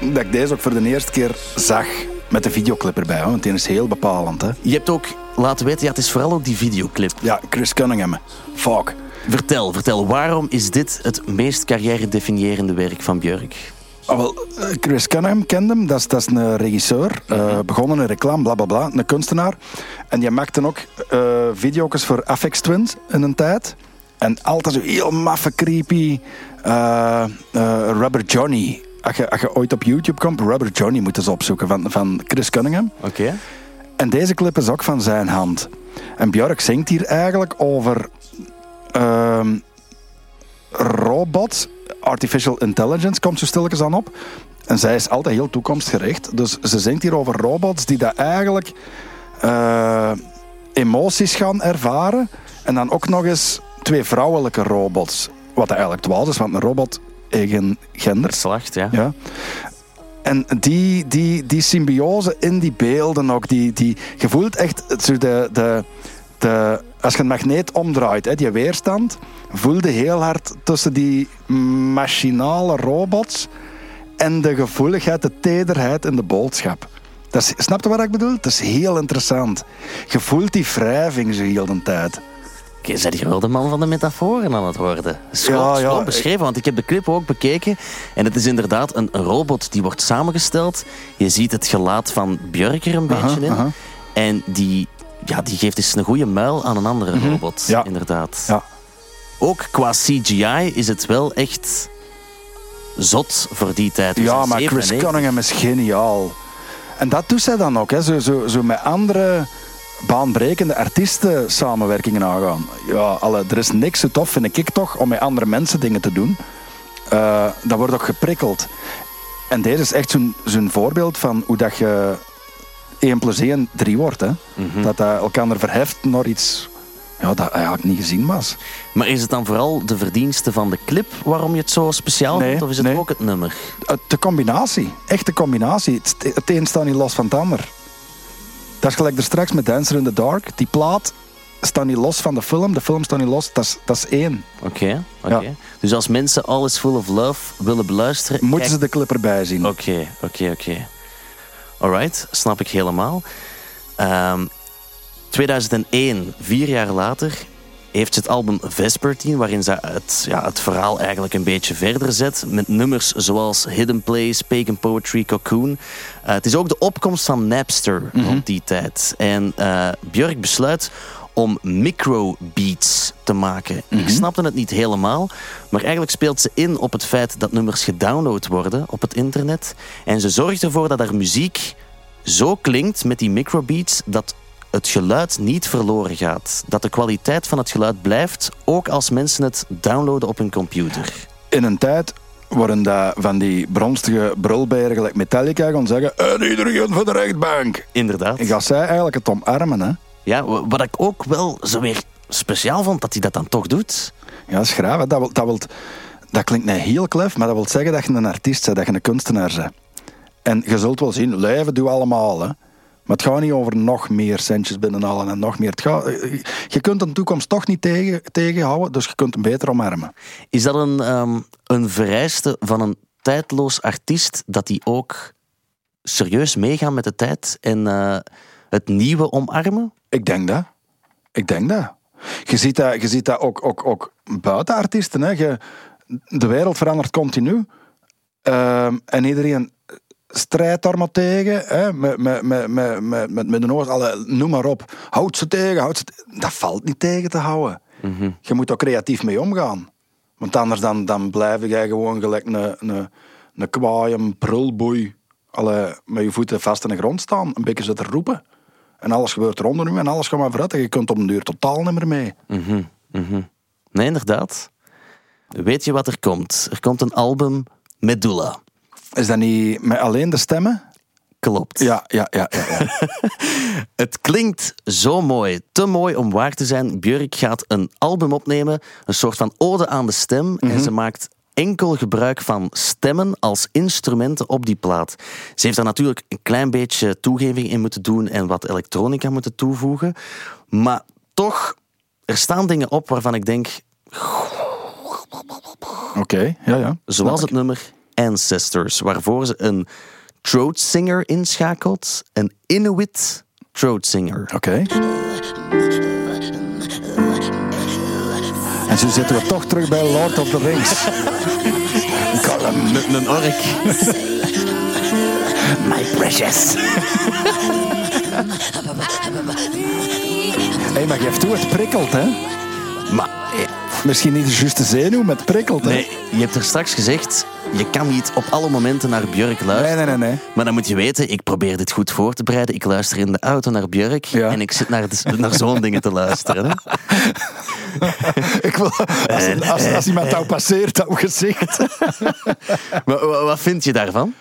dat ik deze ook voor de eerste keer zag. Met de videoclip erbij, want die is heel bepalend. Hè? Je hebt ook laten weten, ja, het is vooral ook die videoclip. Ja, Chris Cunningham. Fuck. Vertel, vertel, waarom is dit het meest carrière-definiërende werk van Björk? Ah, wel, eh, Chris Cunningham kende hem, dat is, dat is een regisseur. eh, begonnen in reclame, bla bla bla, een kunstenaar. En die maakte ook eh video's voor Afex Twins in een tijd. En altijd zo heel maffe, creepy. Rubber Johnny. Als je, als je ooit op YouTube komt, Rubber Johnny moet eens opzoeken van, van Chris Cunningham. Oké. En deze clip is ook van zijn hand. En Björk zingt hier eigenlijk over ehm robots, artificial intelligence komt zo stilletjes aan op. En zij is altijd heel toekomstgericht. Dus ze zingt hier over robots die dat eigenlijk eh, emoties gaan ervaren. En dan ook nog eens twee vrouwelijke robots. Wat eigenlijk was, is, want een robot eigen gender. Slacht, ja. Ja. En die, die, die symbiose in die beelden ook, die, die, je voelt echt zo de, de, de, als je een magneet omdraait, hè, die weerstand, voelde heel hard tussen die machinale robots en de gevoeligheid, de tederheid in de boodschap. Dat is, snap je wat ik bedoel? Dat is heel interessant. Je voelt die wrijving zo heel de tijd. Oké, zijn hier wel de man van de metaforen aan het worden? Ja, ja, ik- beschreven, want ik heb de clip ook bekeken. En het is inderdaad een robot die wordt samengesteld. Je ziet het gelaat van Björk er een beetje in. aha. En die, ja, die geeft eens een goede muil aan een andere robot, Mhm. Ja. inderdaad. Ja. Ook qua CGI is het wel echt zot voor die tijd. We Ja, maar Chris 97. Cunningham is geniaal. En dat doet zij dan ook, hè. Zo, zo, zo met andere baanbrekende artiesten samenwerkingen aangaan. Ja, alle, er is niks zo tof, vind ik toch, om met andere mensen dingen te doen. Eh, dat wordt ook geprikkeld. En deze is echt zo'n zo'n voorbeeld van hoe dat je 1 plus 1 3 wordt. Hè. Mhm. Dat dat elkaar verheft naar iets ja, dat eigenlijk niet gezien was. Maar is het dan vooral de verdienste van de clip waarom je het zo speciaal Nee, vindt? Of is het nee. ook het nummer? Eh, De combinatie, echt de combinatie. Het een staat niet los van het ander. Dat is gelijk er straks met Dancer in the Dark. Die plaat staat niet los van de film, de film staat niet los. Dat is, dat is één. Oké, oké. Ja. Dus als mensen All is Full of Love willen beluisteren... Moeten kijk- ze de clip erbij zien. Oké, oké, oké. Alright, snap ik helemaal. Ehm, 2001, vier jaar later, heeft ze het album Vespertine, waarin ze het, ja, het verhaal eigenlijk een beetje verder zet. Met nummers zoals Hidden Place, Pagan Poetry, Cocoon. Eh, het is ook de opkomst van Napster rond die tijd. En eh Björk besluit om microbeats te maken. Ik snapte het niet helemaal, maar eigenlijk speelt ze in op het feit dat nummers gedownload worden op het internet. En ze zorgt ervoor dat haar muziek zo klinkt met die microbeats dat het geluid niet verloren gaat. Dat de kwaliteit van het geluid blijft, ook als mensen het downloaden op hun computer. In een tijd waarin dat van die bronstige brulberen gelijk Metallica gaan zeggen en iedereen voor de rechtbank. Inderdaad. En gaat zij eigenlijk het omarmen, hè? Ja, wa- wat ik ook wel zo weer speciaal vond, dat hij dat dan toch doet. Ja, dat is graaf. hè. Dat, wil, dat, wil, dat klinkt niet heel klef, maar dat wil zeggen dat je een artiest bent, dat je een kunstenaar bent. En je zult wel zien, leven doen we allemaal. Hè. Maar het gaat niet over nog meer centjes binnenhalen en nog meer. Het gaat, je kunt een toekomst toch niet tegen, tegenhouden, dus je kunt hem beter omarmen. Is dat een, ehm, een vereiste van een tijdloos artiest dat die ook serieus meegaan met de tijd en eh, het nieuwe omarmen? Ik denk dat. Ik denk dat. Je ziet dat, je ziet dat ook, ook, ook buiten artiesten. Hè. Je, de wereld verandert continu. Ehm, en iedereen strijdt daar maar tegen. Hè. Met, met, met, met, met, met, met de oors, alle, noem maar op. Houd ze tegen, houd ze te- Dat valt niet tegen te houden. Je moet er creatief mee omgaan. Want anders dan, dan blijf jij gewoon gelijk een, een, een kwaai, een prulboei. Alle, met je voeten vast in de grond staan. Een beetje zitten roepen. En alles gebeurt rondom u en alles gaat maar vooruit. En je kunt op een duur totaal niet meer mee. Nee, inderdaad. Weet je wat er komt? Er komt een album Medulla. Is dat niet met alleen de stemmen? Klopt. Ja, ja, ja. ja, ja. Het klinkt zo mooi, te mooi om waar te zijn. Björk gaat een album opnemen, een soort van ode aan de stem. En ze maakt enkel gebruik van stemmen als instrumenten op die plaat. Ze heeft daar natuurlijk een klein beetje toegeving in moeten doen en wat elektronica moeten toevoegen. Maar toch, er staan dingen op waarvan ik denk, Oké, ja, ja. zoals het nummer Ancestors, waarvoor ze een throat singer inschakelt, een Inuit throat singer. Oké. En zo zitten we toch terug bij Lord of the Rings. Gollum. Een, een ork. My precious. Hé, maar geef toe, het prikkelt, hè? Maar eh, Misschien niet de juiste zenuw, maar het prikkelt, hè? nee, je hebt er straks gezegd, je kan niet op alle momenten naar Björk luisteren. nee, nee, nee. Maar dan moet je weten, ik probeer dit goed voor te bereiden. Ik luister in de auto naar Björk Ja. en ik zit naar, de- naar zo'n dingen te luisteren. Hè. Ik wil, als, als, als iemand jou passeert, dat gezicht. Maar wa- wat vind je daarvan?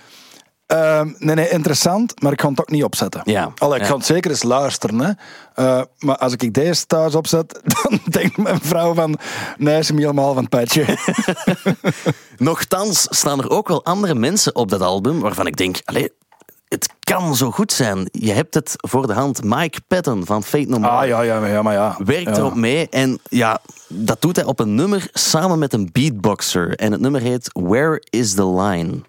Ehm, nee, nee, interessant, maar ik ga het ook niet opzetten. Ja. Allee, ik Ja. ga het zeker eens luisteren. Hè. Eh, maar als ik deze thuis opzet, dan denkt mijn vrouw van... Nee, ze is hem helemaal van het petje. Nochtans staan er ook wel andere mensen op dat album waarvan ik denk, allee, het kan zo goed zijn. Je hebt het voor de hand. Mike Patton van Fate No More. Ah, ja, ja, maar ja, maar ja. werkt ja. erop mee. En ja, dat doet hij op een nummer samen met een beatboxer. En het nummer heet Where is the Line?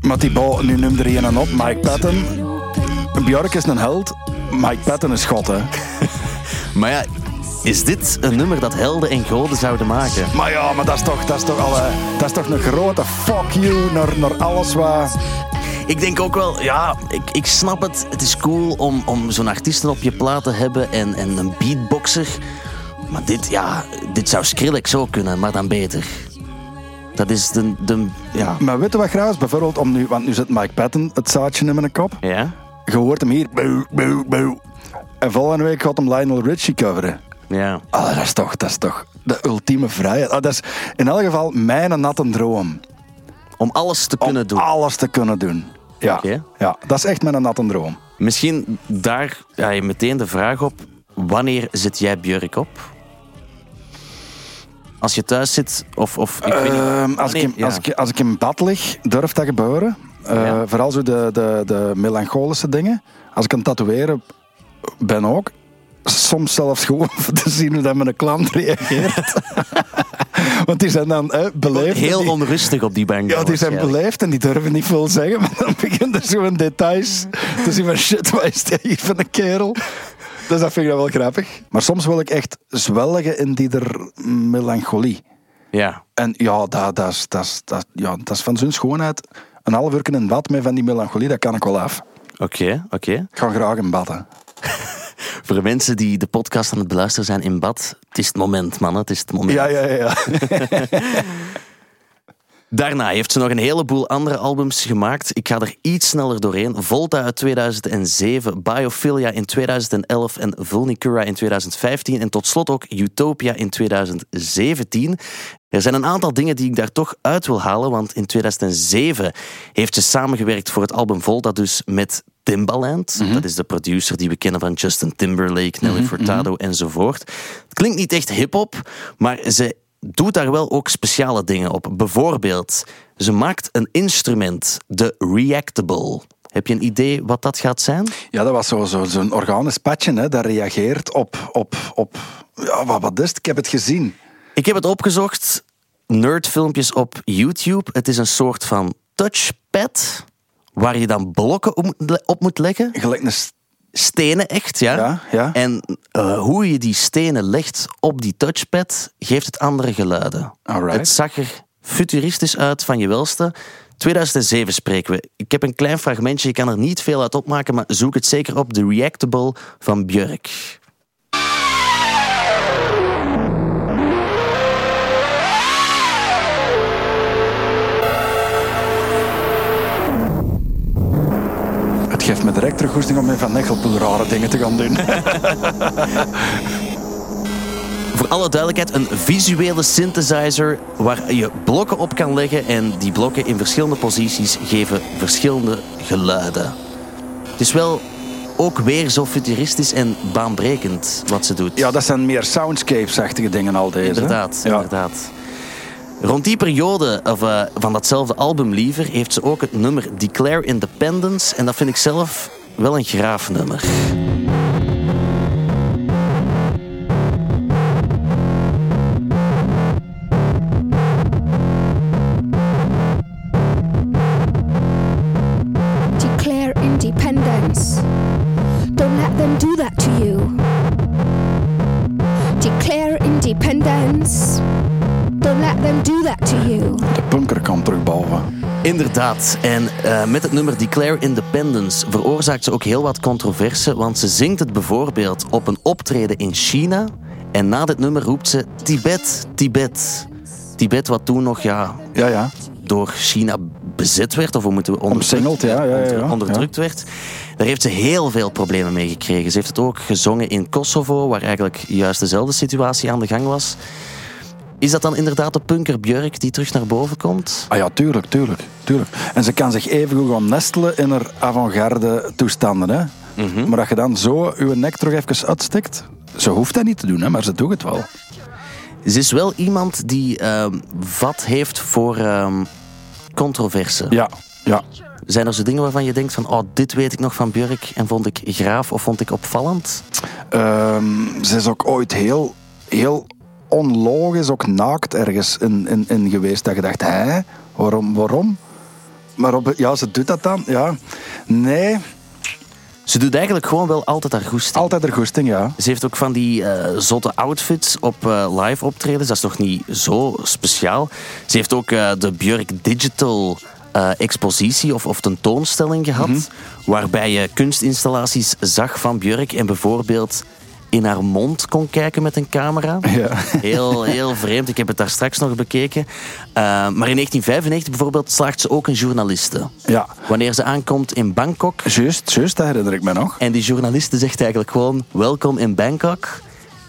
Maar die bal, nu noemde er een op, Mike Patton. Björk is een held, Mike Patton is god, hè. Maar ja, is dit een nummer dat helden en goden zouden maken? Maar ja, maar dat is toch, dat is toch, alle, dat is toch een grote fuck you naar, naar alles wat... Ik denk ook wel, ja, ik, ik snap het. Het is cool om, om zo'n artiesten op je plaat te hebben en, en een beatboxer. Maar dit, ja, dit zou Skrillex ook kunnen, maar dan beter. Dat is de, de ja. Maar weet je wat graag is? Bijvoorbeeld, om nu, want nu zit Mike Patton het zaadje in mijn kop. Ja? Je hoort hem hier, boe, boe, boe. En volgende week gaat hem Lionel Richie coveren. Ja. Ah, dat is toch, dat is toch de ultieme vrijheid. Ah, dat is in elk geval mijn natte droom. Om alles te Om kunnen doen. alles te kunnen doen. Ja, ja, dat is echt mijn natte droom. Misschien daar ja, je meteen de vraag op. Wanneer zit jij Björk op? Als je thuis zit, of... of ik weet niet. Ehm, als, Nee, ik in, ja. als, ik, als ik in bad lig, durft dat gebeuren. Eh, Ja. Vooral zo de, de, de melancholische dingen. Als ik aan het tatoeëren ben ook. Soms zelfs gewoon te zien hoe dat mijn klant reageert. Want die zijn dan eh, beleefd. Heel die- onrustig op die bank. Ja, die zijn beleefd en die durven niet veel zeggen. Maar dan begint er zo in details te zien van shit, wat is dit hier van een kerel? Dus dat vind ik dan wel grappig. Maar soms wil ik echt zwelgen in die der melancholie. Ja. En ja, dat, dat, is, dat, is, dat, ja, dat is van zijn schoonheid. Een half uur in bad met van die melancholie, dat kan ik wel af. Oké, oké. Ik ga graag in bad. Hè. Voor de mensen die de podcast aan het beluisteren zijn in bad, het is het moment, man. Het is het moment. Ja, ja, ja. ja. Daarna heeft ze nog een heleboel andere albums gemaakt. Ik ga er iets sneller doorheen. Volta uit 2007, Biophilia in 2011 en Vulnicura in 2015. En tot slot ook Utopia in 2017. Er zijn een aantal dingen die ik daar toch uit wil halen, want in 2007 heeft ze samengewerkt voor het album Volta dus met Timbaland. Dat is de producer die we kennen van Justin Timberlake, Nelly Furtado enzovoort. Het klinkt niet echt hip-hop, maar ze doet daar wel ook speciale dingen op. Bijvoorbeeld, ze maakt een instrument, de Reactable. Heb je een idee wat dat gaat zijn? ja, dat was zo'n zo, zo'n organisch patje, hè, dat reageert op... op, op ja, wat, wat is het? Ik heb het gezien. Ik heb het opgezocht. nerdfilmpjes op YouTube. Het is een soort van touchpad waar je dan blokken op moet- op moet leggen. Gelijk een... st- Stenen echt, ja. Ja, ja. En eh, hoe je die stenen legt op die touchpad, geeft het andere geluiden. Alright. Het zag er futuristisch uit van je welste. 2007 spreken we. Ik heb een klein fragmentje, je kan er niet veel uit opmaken, maar zoek het zeker op. The Reactable van Björk. Geeft me direct terug goesting om met Van Nechelpoel rare dingen te gaan doen. Voor alle duidelijkheid, een visuele synthesizer waar je blokken op kan leggen en die blokken in verschillende posities geven verschillende geluiden. Het is wel ook weer zo futuristisch en baanbrekend wat ze doet. Ja, dat zijn meer soundscapes-achtige dingen al deze. Inderdaad, inderdaad. Rond die periode of, eh, van datzelfde album liever heeft ze ook het nummer Declare Independence en dat vind ik zelf wel een graaf nummer. Inderdaad. En eh, met het nummer Declare Independence veroorzaakt ze ook heel wat controverse, want ze zingt het bijvoorbeeld op een optreden in China. En na dit nummer roept ze Tibet, Tibet. Tibet wat toen nog ja, Ja, ja. door China bezet werd, of hoe moeten we ja, ja, ja. onderdrukt werd. Daar heeft ze heel veel problemen mee gekregen. Ze heeft het ook gezongen in Kosovo, waar eigenlijk juist dezelfde situatie aan de gang was. Is dat dan inderdaad de punker Björk die terug naar boven komt? Ah ja, tuurlijk, tuurlijk, tuurlijk. En ze kan zich even goed gaan nestelen in haar avant-garde toestanden. Hè? Mhm. Maar dat je dan zo je nek terug even uitstikt, ze hoeft dat niet te doen, hè, maar ze doet het wel. Ze is wel iemand die ehm, vat heeft voor ehm controverse. Ja, ja. Zijn er zo dingen waarvan je denkt van, oh, dit weet ik nog van Björk en vond ik graaf of vond ik opvallend? Ehm, ze is ook ooit heel, heel onlogisch, ook naakt ergens in, in, in geweest. Dat je dacht, hè, waarom, waarom? Maar op, ja, ze doet dat dan, ja. Nee, Ze doet eigenlijk gewoon wel altijd haar goesting. altijd er goesting, ja. Ze heeft ook van die eh, zotte outfits op eh, live optredens. Dat is nog niet zo speciaal. Ze heeft ook eh, de Björk Digital expositie of, of tentoonstelling gehad. Mhm. Waarbij je kunstinstallaties zag van Björk en bijvoorbeeld in haar mond kon kijken met een camera. Ja. Heel, heel vreemd. Ik heb het daar straks nog bekeken. Eh, maar in 1995 bijvoorbeeld slaagt ze ook een journaliste. Ja, Wanneer ze aankomt in Bangkok, juist, juist, dat herinner ik me nog. en die journaliste zegt eigenlijk gewoon: Welkom in Bangkok.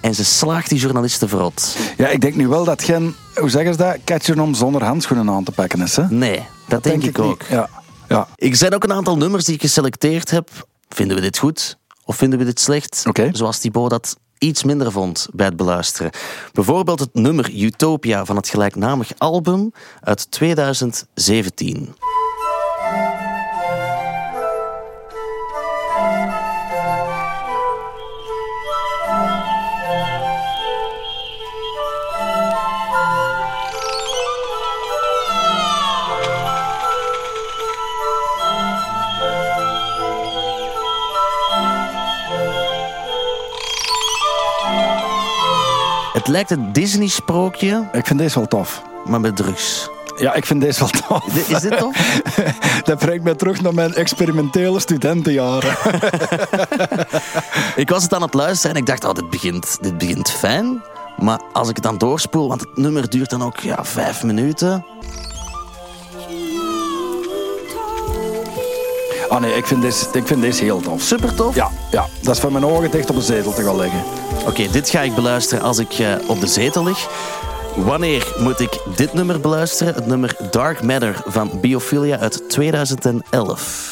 En ze slaagt die journalisten verrot. Ja, ik denk nu wel dat geen, hoe zeggen ze dat, catcher om zonder handschoenen aan te pakken is, hè? Nee, dat, denk, ik niet. ook. Ja, ja. Ik zijn ook een aantal nummers die ik geselecteerd heb. Vinden we dit goed of vinden we dit slecht? Oké. Zoals Thibaut dat iets minder vond bij het beluisteren. Bijvoorbeeld het nummer Utopia van het gelijknamig album uit 2017. Het lijkt een Disney-sprookje, Ik vind deze wel tof. maar met drugs. Ja, ik vind deze wel tof. Is dit tof? Dat brengt mij terug naar mijn experimentele studentenjaren. Ik was het aan het luisteren en ik dacht, oh, dit begint, dit begint fijn. Maar als ik het dan doorspoel, want het nummer duurt dan ook ja, vijf minuten. Ah nee, ik vind deze, ik vind deze heel tof. Super tof. Ja, ja, dat is van mijn ogen dicht op een zetel te gaan leggen. Oké, dit ga ik beluisteren als ik eh, op de zetel lig. Wanneer moet ik dit nummer beluisteren? Het nummer Dark Matter van Biophilia uit 2011.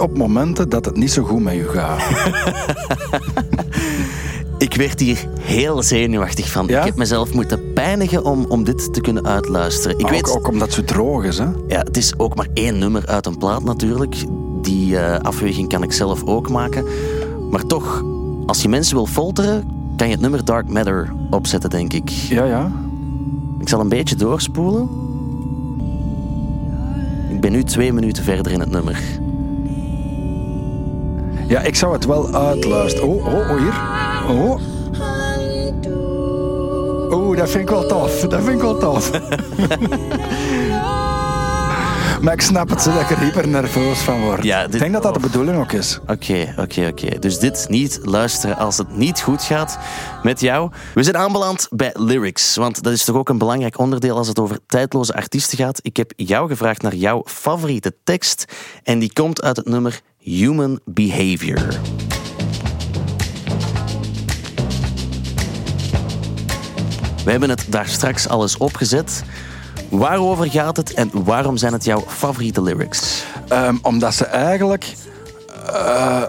Op momenten dat het niet zo goed met je gaat. Ik werd hier heel zenuwachtig van. Ja? Ik heb mezelf moeten pijnigen om, om dit te kunnen uitluisteren. Ik ook, weet, ook omdat het zo droog is, hè? ja, het is ook maar één nummer uit een plaat natuurlijk. Die eh, afweging kan ik zelf ook maken. Maar toch, als je mensen wil folteren, kan je het nummer Dark Matter opzetten, denk ik. Ja, ja. Ik zal een beetje doorspoelen. Ik ben nu twee minuten verder in het nummer. Ja, ik zou het wel uitluisteren. Oh, oh, oh, hier. Oh. Oeh, dat vind ik wel tof. Dat vind ik wel tof. maar ik snap het, zo dat ik er hyper nerveus van word. Ja, dit- Ik denk dat dat de bedoeling ook is. Oké, oké, oké. Dus dit niet luisteren als het niet goed gaat met jou. We zijn aanbeland bij lyrics, want dat is toch ook een belangrijk onderdeel als het over tijdloze artiesten gaat. Ik heb jou gevraagd naar jouw favoriete tekst en die komt uit het nummer Human Behavior. We hebben het daar straks alles opgezet. Waarover gaat het en waarom zijn het jouw favoriete lyrics? Ehm, omdat ze eigenlijk eh,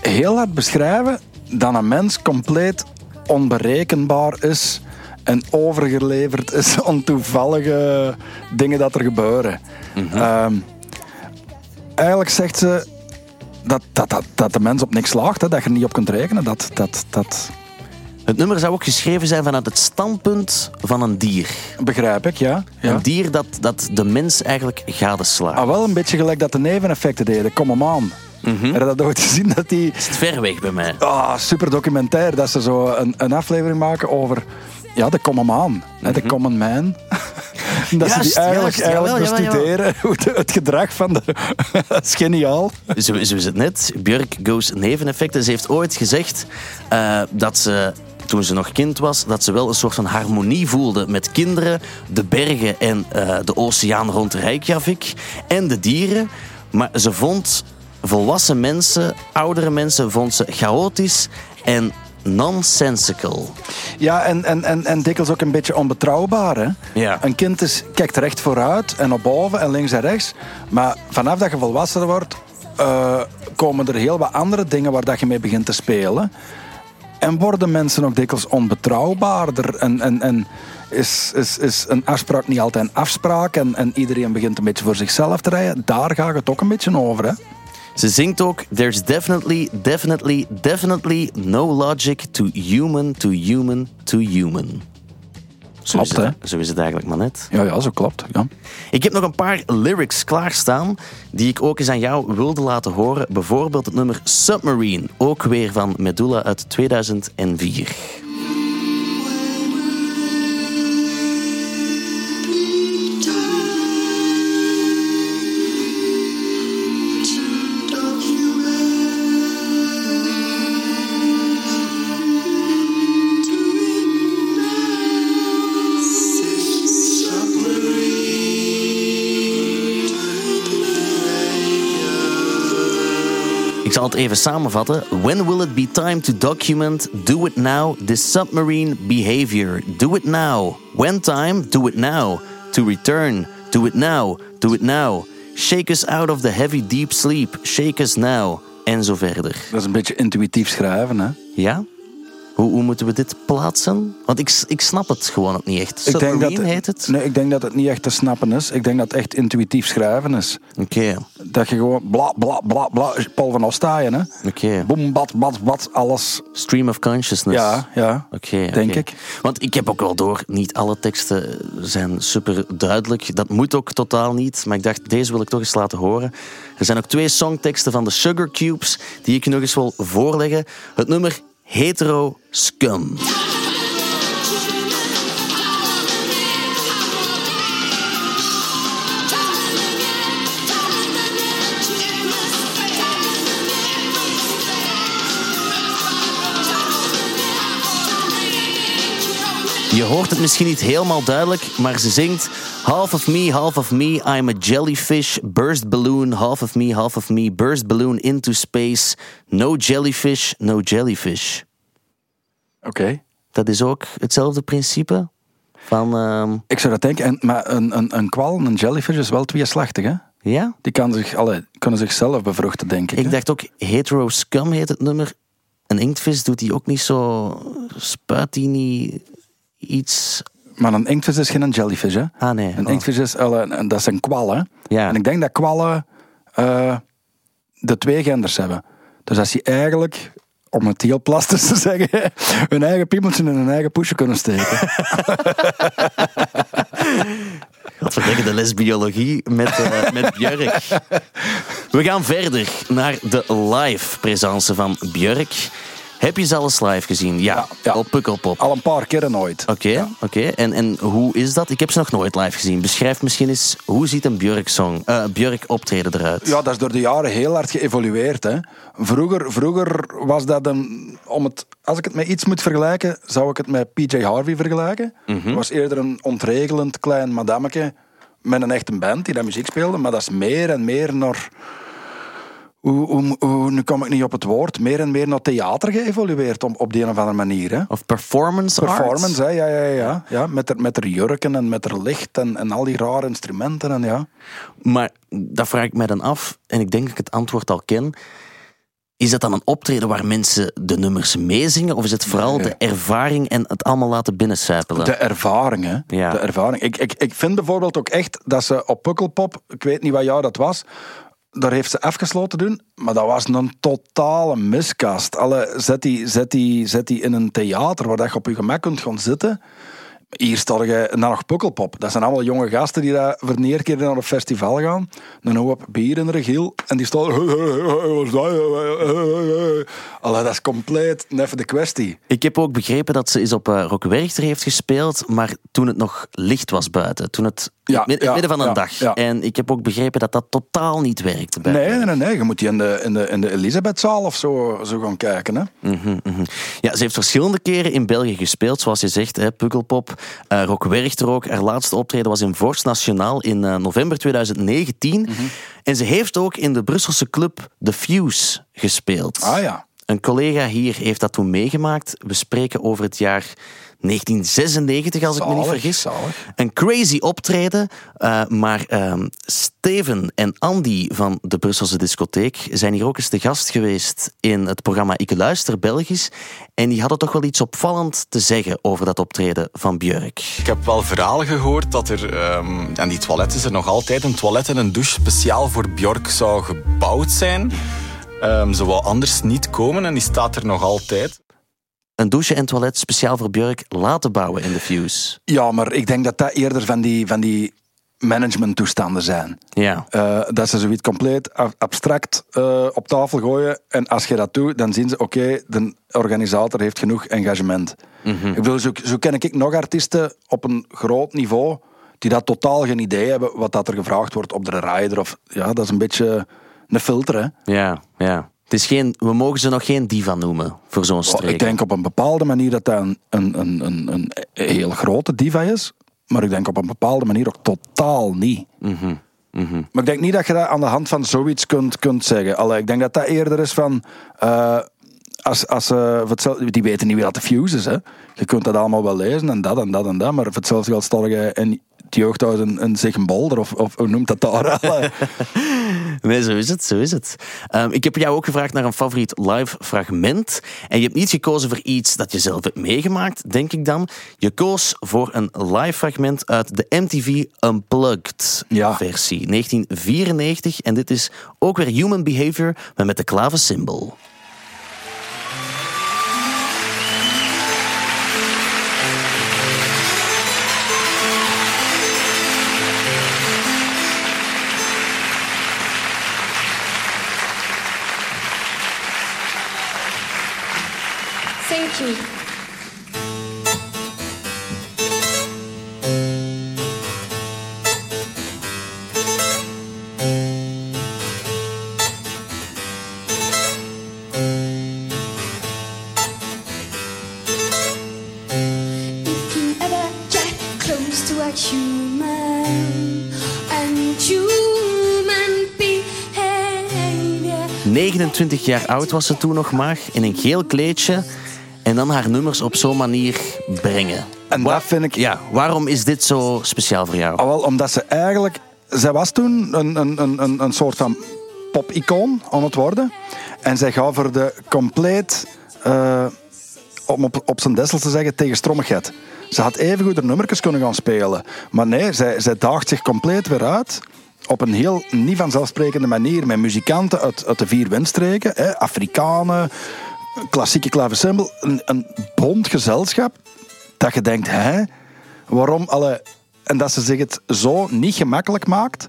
heel hard beschrijven dat een mens compleet onberekenbaar is en overgeleverd is aan toevallige dingen dat er gebeuren. Ehm, eigenlijk zegt ze dat, dat, dat, dat de mens op niks slaagt, hè, dat je er niet op kunt rekenen. Dat, dat, dat Het nummer zou ook geschreven zijn vanuit het standpunt van een dier. begrijp ik, ja. ja. Een dier dat, dat de mens eigenlijk gadeslaat. Ah, wel een beetje gelijk dat de neveneffecten deden. Kom hem aan. Heb je dat ooit gezien? Dat die Is het ver weg bij mij? Ah, super documentair. Dat ze zo een, een aflevering maken over ja, de common man. De common man. dat ze Mhm. Juist, die eigenlijk, juist, eigenlijk jawel, jawel, bestuderen het gedrag van de... dat is geniaal. Zo, zo is het net. Björk goes neveneffecten. Ze heeft ooit gezegd eh, dat ze, toen ze nog kind was, dat ze wel een soort van harmonie voelde met kinderen, de bergen en eh, de oceaan rond Reykjavik en de dieren. Maar ze vond volwassen mensen, oudere mensen, vond ze chaotisch en nonsensical. Ja, en, en, en, en dikwijls ook een beetje onbetrouwbaar. Hè? Ja. Een kind is, kijkt recht vooruit en op boven en links en rechts. Maar vanaf dat je volwassen wordt, eh, komen er heel wat andere dingen waar dat je mee begint te spelen. En worden mensen ook dikwijls onbetrouwbaarder. En, en, en is, is, is een afspraak niet altijd een afspraak. En, en iedereen begint een beetje voor zichzelf te rijden. Daar gaat het ook een beetje over. Hè? Ze zingt ook: There's definitely, definitely, definitely no logic to human, to human, to human. Zo Klopt, het, zo is het eigenlijk maar net. Ja, ja, zo klopt. Ja. Ik heb nog een paar lyrics klaarstaan die ik ook eens aan jou wilde laten horen. Bijvoorbeeld het nummer Submarine, ook weer van Medulla uit 2004. Zal het even samenvatten. When will it be time to document? Do it now. This submarine behavior. Do it now. When time? Do it now. To return. Do it now. Do it now. Shake us out of the heavy deep sleep. Shake us now. En zo verder. Dat is een beetje intuïtief schrijven. Hè? Ja? Hoe, hoe moeten we dit plaatsen? Want ik, ik snap het gewoon ook niet echt. Ik denk Submarine dat, heet het? Nee, ik denk dat het niet echt te snappen is. Ik denk dat het echt intuïtief schrijven is. Oké, Dat je gewoon bla bla bla bla, Paul van Ostaaien, hè? oké. Boem, bad, bad, bad, alles. Stream of consciousness. Ja, ja. Oké, Denk ik. Want ik heb ook wel door, niet alle teksten zijn super duidelijk. Dat moet ook totaal niet. Maar ik dacht, deze wil ik toch eens laten horen. Er zijn ook twee songteksten van de Sugar Cubes die ik je nog eens wil voorleggen. Het nummer Hetero Scum. Je hoort het misschien niet helemaal duidelijk, maar ze zingt Half of me, half of me, I'm a jellyfish, burst balloon, half of me, half of me, burst balloon into space, no jellyfish, no jellyfish. Oké. Dat is ook hetzelfde principe van, ehm, Ik zou dat denken. En, maar een, een, een kwal, een jellyfish, is wel tweeslachtig, hè? ja? Die kan zich, allee, kunnen zichzelf bevruchten, denk ik. Ik hè? dacht ook Hetero Scum heet het nummer. een inktvis doet die ook niet zo... Spuit die niet iets... Maar een inktvis is geen jellyfish, hè? Ah, nee. Een Oh. inktvis is, een- een- dat is een kwal, hè? Ja. En ik denk dat kwallen eh, de twee genders hebben. Dus als je eigenlijk, om het heel plastisch te zeggen, hun eigen piemeltje in hun eigen poesje kunnen steken. Godverdikke de les biologie met, eh, met Björk. We gaan verder naar de live presence van Björk. Heb je ze alles live gezien? Ja, ja. op Pukkelpop. Al een paar keren nooit. Oké, oké. En, en hoe is dat? Ik heb ze nog nooit live gezien. Beschrijf misschien eens, hoe ziet een Björk-song, eh, Björk optreden eruit? Ja, dat is door de jaren heel hard geëvolueerd. Hè. Vroeger, vroeger was dat een... Om het, als ik het met iets moet vergelijken, zou ik het met PJ Harvey vergelijken. Het was eerder een ontregelend klein madameke met een echte band die dat muziek speelde. Maar dat is meer en meer naar... Hoe, hoe, hoe- nu kom ik niet op het woord. Meer en meer naar theater geëvolueerd op, op die een of andere manier. Hè. Of performance? Performance, hè? Ja, ja, ja. ja met, er, met er jurken en met er licht en, en al die rare instrumenten. En ja. Maar dat vraag ik mij dan af, en ik denk dat ik het antwoord al ken. Is dat dan een optreden waar mensen de nummers meezingen? Of is het vooral Nee. de ervaring en het allemaal laten binnensuipelen? De ervaring, hè. Ja. De ervaring. Ik, ik, ik vind bijvoorbeeld ook echt dat ze op Pukkelpop, ik weet niet wat jaar dat was, daar heeft ze afgesloten doen, maar dat was een totale miskast. Alle, zet, die, zet, die, zet die in een theater waar je op je gemak kunt gaan zitten. Hier staat je naar nog Pukkelpop. Dat zijn allemaal jonge gasten die daar voor de eerste keer naar een festival gaan. Een hoop bier in de regiel. En die staan... Is dat? Allee, dat is compleet neffen de kwestie. Ik heb ook begrepen dat ze eens op uh, Rock Werchter heeft gespeeld, maar toen het nog licht was buiten. Toen het Ja, in het ja, midden van een ja, dag. ja. En ik heb ook begrepen dat dat totaal niet werkte bij Nee, nee, nee. Je moet die in de, in de, in de Elisabethzaal of zo, zo gaan kijken. Hè? Mhm, mhm. Ja, ze heeft verschillende keren in België gespeeld, zoals je zegt, hè, Pukkelpop, uh, Rock Werchter ook. Haar laatste optreden was in Vorst Nationaal in uh, november 2019. Mhm. En ze heeft ook in de Brusselse club The Fuse gespeeld. Ah ja. Een collega hier heeft dat toen meegemaakt. We spreken over het jaar 1996, als ik me niet vergis. zalig. Een crazy optreden, uh, maar uh, Steven en Andy van de Brusselse discotheek zijn hier ook eens te gast geweest in het programma Ik Luister Belgisch. En die hadden toch wel iets opvallend te zeggen over dat optreden van Björk. Ik heb wel verhalen gehoord dat er, um, aan die toilet is er nog altijd een toilet en een douche speciaal voor Björk zou gebouwd zijn. Um, ze wou anders niet komen en die staat er nog altijd een douche en toilet speciaal voor Björk laten bouwen in de Fuse. Ja, maar ik denk dat dat eerder van die, van die managementtoestanden zijn. Ja. Uh, dat ze zoiets compleet abstract uh, op tafel gooien. En als je dat doet, dan zien ze, oké, okay, de organisator heeft genoeg engagement. Mm -hmm. Ik bedoel, zo, zo ken ik nog artiesten op een groot niveau die dat totaal geen idee hebben wat dat er gevraagd wordt op de rider. Of, ja, dat is een beetje een filter, hè. Ja, ja. Het is geen, we mogen ze nog geen diva noemen voor zo'n streek. Oh, ik denk op een bepaalde manier dat dat een, een, een, een, heel grote diva is. Maar ik denk op een bepaalde manier ook totaal niet. Mm -hmm. Maar ik denk niet dat je dat aan de hand van zoiets kunt, kunt zeggen. Allee, ik denk dat dat eerder is van... Uh, als, als, uh, die weten niet wie dat de fuse is. Hè. Je kunt dat allemaal wel lezen en dat en dat en dat. Maar voor hetzelfde geld stel je in het jeugdhuis een, een zich een bolder. Of, of hoe noemt dat daar? Nee, zo is het, zo is het. Um, ik heb jou ook gevraagd naar een favoriet live fragment. En je hebt niet gekozen voor iets dat je zelf hebt meegemaakt, denk ik dan. Je koos voor een live fragment uit de MTV Unplugged ja. versie, 1994. En dit is ook weer Human Behavior, maar met de klavensymbol. 29 jaar oud was ze toen nog maar, in een geel kleedje. En dan haar nummers op zo'n manier brengen. En Waar, dat vind ik... Ja, waarom is dit zo speciaal voor jou? Ah, wel, omdat ze eigenlijk... Zij was toen een, een, een, een soort van pop-icoon aan het worden. En zij gaat voor de compleet eh, om op, op zijn dessel te zeggen, tegen Strommigheid. Ze had even goed haar nummertjes kunnen gaan spelen. Maar nee, zij, zij daagt zich compleet weer uit. Op een heel niet vanzelfsprekende manier. Met muzikanten uit, uit de vier windstreken. Hè, Afrikanen, klassieke klavecimbal. Een, een bond gezelschap. Dat je denkt, hè? Waarom? Alle, en dat ze zich het zo niet gemakkelijk maakt.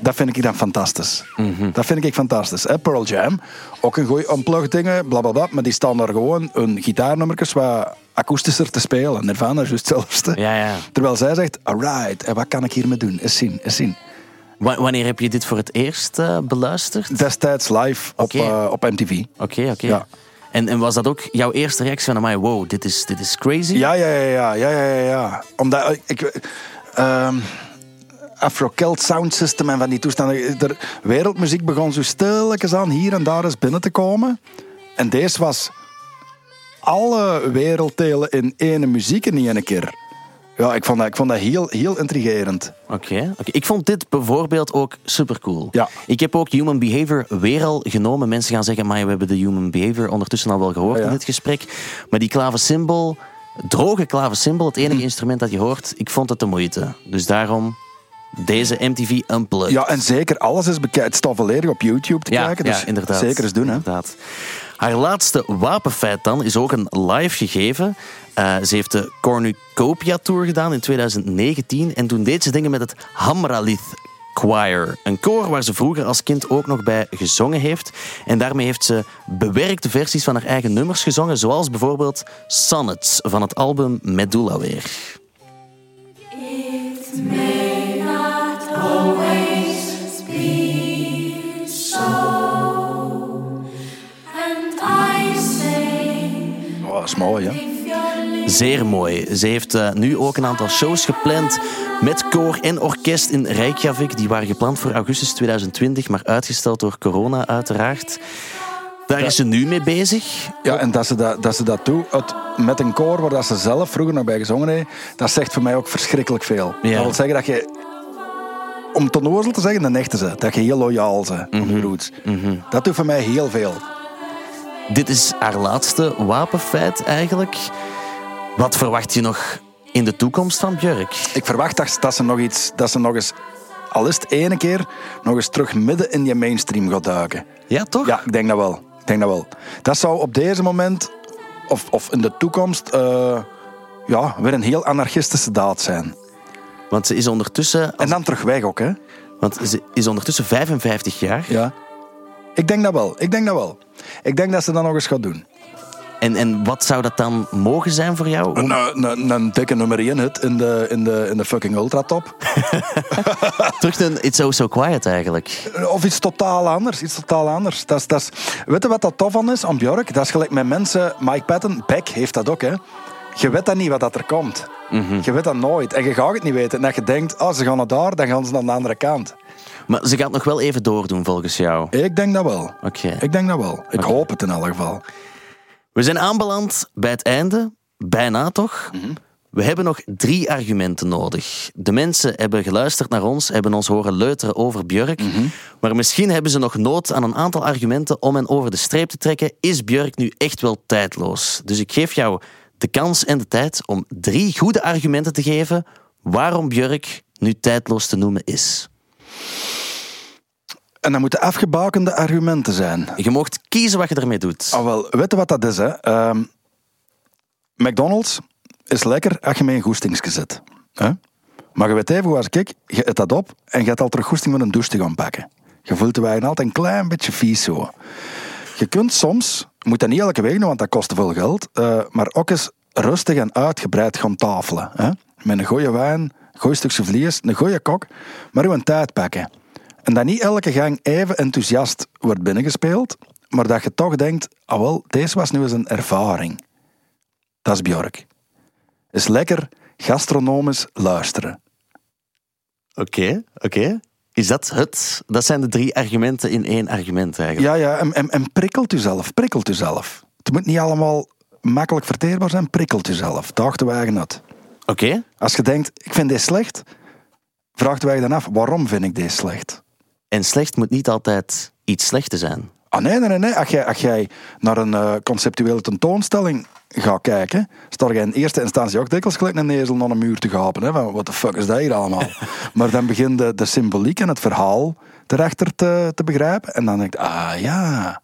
Dat vind ik dan fantastisch. Dat vind ik fantastisch. Hè? Pearl Jam, ook een goeie unplugged dingen, bla bla bla. Maar die staan daar gewoon hun gitaarnummertjes wat akoestischer te spelen. Nirvana is juist hetzelfde. Ja, ja. Terwijl zij zegt, alright, en wat kan ik hiermee doen? Eens zien, eens zien. Wa- wanneer heb je dit voor het eerst eh, beluisterd? Destijds live op, eh, op MTV. Oké, oké. Ja. En, en was dat ook jouw eerste reactie van, amai, wow, dit is, dit is crazy? Ja, ja, ja, ja, ja, ja, ja. Omdat ik... ik ehm, Afro-Celt Sound System en van die toestanden. De wereldmuziek begon zo stilletjes aan hier en daar eens binnen te komen. En deze was alle werelddelen in één muziek in één keer. Ja, ik vond dat, ik vond dat heel, heel intrigerend. Oké, oké. Ik vond dit bijvoorbeeld ook supercool. Ja. Ik heb ook Human Behavior weer al genomen. Mensen gaan zeggen, maar we hebben de Human Behavior ondertussen al wel gehoord Ja, in dit gesprek. Maar die klavesymbol, droge klavesymbol, het Hm. enige instrument dat je hoort, ik vond het de moeite. Dus daarom deze MTV Unplugged. Ja, en zeker alles is bekijkt. Het staat volledig op YouTube te Ja, kijken. Dus ja, inderdaad. zeker eens doen, hè. Inderdaad. Haar laatste wapenfeit dan is ook een live gegeven. Eh, ze heeft de Cornucopia Tour gedaan in 2019. En toen deed ze dingen met het Hamralith Choir. Een koor waar ze vroeger als kind ook nog bij gezongen heeft. En daarmee heeft ze bewerkte versies van haar eigen nummers gezongen. Zoals bijvoorbeeld Sonnets van het album Medulla weer. Dat is mooi, hè. Zeer mooi. Ze heeft eh, nu ook een aantal shows gepland met koor en orkest in Reykjavik. Die waren gepland voor augustus 2020, maar uitgesteld door corona uiteraard. Daar is ze nu mee bezig. Ja, en dat ze dat, dat, ze dat doet met een koor waar dat ze zelf vroeger nog bij gezongen heeft, dat zegt voor mij ook verschrikkelijk veel. Ja. Dat wil zeggen dat je, om het onnozel te zeggen, een echte ze, dat je heel loyaal bent je roots. Dat doet voor mij heel veel. Dit is haar laatste wapenfeit eigenlijk. Wat verwacht je nog in de toekomst van Björk? Ik verwacht dat, dat ze nog iets, dat ze nog eens, al is het ene keer, nog eens terug midden in je mainstream gaat duiken. Ja, toch? Ja, ik denk dat wel. Ik denk dat wel. Dat zou op deze moment, of, of in de toekomst, eh, ja, weer een heel anarchistische daad zijn. Want ze is ondertussen, En dan terug weg ook, hè. want ze is ondertussen 55 jaar. Ja. Ik denk dat wel. Ik denk dat wel. Ik denk dat ze dat nog eens gaat doen. En, en wat zou dat dan mogen zijn voor jou? Een, een, een, een dikke nummer 1 hit in de, in de, in de fucking ultratop. Terug naar It's So So Quiet eigenlijk. Of iets totaal anders. Iets totaal anders. Dat is, dat is, weet je wat dat tof aan is aan Björk? Dat is gelijk met mensen... Mike Patton, Beck heeft dat ook, hè. Je weet dat niet wat dat er komt. Je weet dat nooit. En je gaat het niet weten. En dat je denkt, oh, ze gaan naar daar, dan gaan ze naar de andere kant. Maar ze gaat nog wel even doordoen volgens jou. Ik denk dat wel. Oké. Ik denk dat wel. Ik hoop het in elk geval. We zijn aanbeland bij het einde. Bijna toch? We hebben nog drie argumenten nodig. De mensen hebben geluisterd naar ons, hebben ons horen leuteren over Björk. Maar misschien hebben ze nog nood aan een aantal argumenten om hen over de streep te trekken. Is Björk nu echt wel tijdloos? Dus ik geef jou de kans en de tijd om drie goede argumenten te geven waarom Björk nu tijdloos te noemen is. En dat moeten afgebakende argumenten zijn. Je mocht kiezen wat je ermee doet. Ah, wel, weet je wat dat is, hè? Ehm, McDonald's is lekker als je met een goestingsje zit. Hè? Maar je weet even hoe als ik, je eet dat op en je hebt al terug goesting met een douche te gaan pakken. Je voelt de wijn altijd een klein beetje vies zo. Je kunt soms, je moet dat niet elke week doen, want dat kost te veel geld, eh, maar ook eens rustig en uitgebreid gaan tafelen. Hè? Met een goede wijn, een goed stukje vlees, een goede kok, maar uw tijd pakken. En dat niet elke gang even enthousiast wordt binnengespeeld, maar dat je toch denkt, ah wel, deze was nu eens een ervaring. Dat is Björk. Is lekker gastronomisch luisteren. Oké, oké. Is dat het? Dat zijn de drie argumenten in één argument eigenlijk. Ja, ja, en, en, en prikkelt u zelf, prikkelt u zelf. Het moet niet allemaal makkelijk verteerbaar zijn, prikkelt u zelf. Daag de wagen uit. Oké. Als je denkt, ik vind deze slecht, vraag de wagen dan af, waarom vind ik deze slecht? En slecht moet niet altijd iets slecht te zijn. Ah nee, nee, nee. Als, jij, als jij naar een eh, conceptuele tentoonstelling gaat kijken, sta je in eerste instantie ook dikwijls gelijk een ezel naar een muur te gapen. Hè? Wat de fuck is dat hier allemaal? maar dan begint de, de symboliek en het verhaal erachter te, te begrijpen. En dan denk ik, ah ja.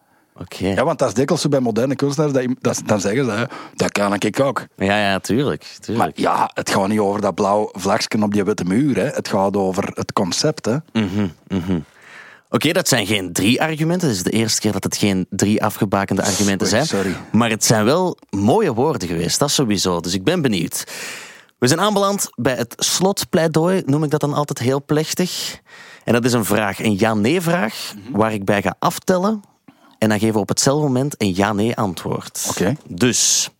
Ja, want dat is dikwijls zo bij moderne kunstenaars. Dat, dat, dan zeggen ze, hè, dat kan ik ook. Ja, ja, tuurlijk. Maar ja, het gaat niet over dat blauw vlagje op die witte muur. Hè. Het gaat over het concept. Hè. Oké, dat zijn geen drie argumenten. Het is de eerste keer dat het geen drie afgebakende argumenten Oei, zijn. sorry. Maar het zijn wel mooie woorden geweest, dat sowieso. Dus ik ben benieuwd. We zijn aanbeland bij het slotpleidooi, noem ik dat dan altijd heel plechtig. En dat is een vraag, een ja-nee-vraag, Mhm. waar ik bij ga aftellen. En dan geven we op hetzelfde moment een ja-nee antwoord. Oké. Dus,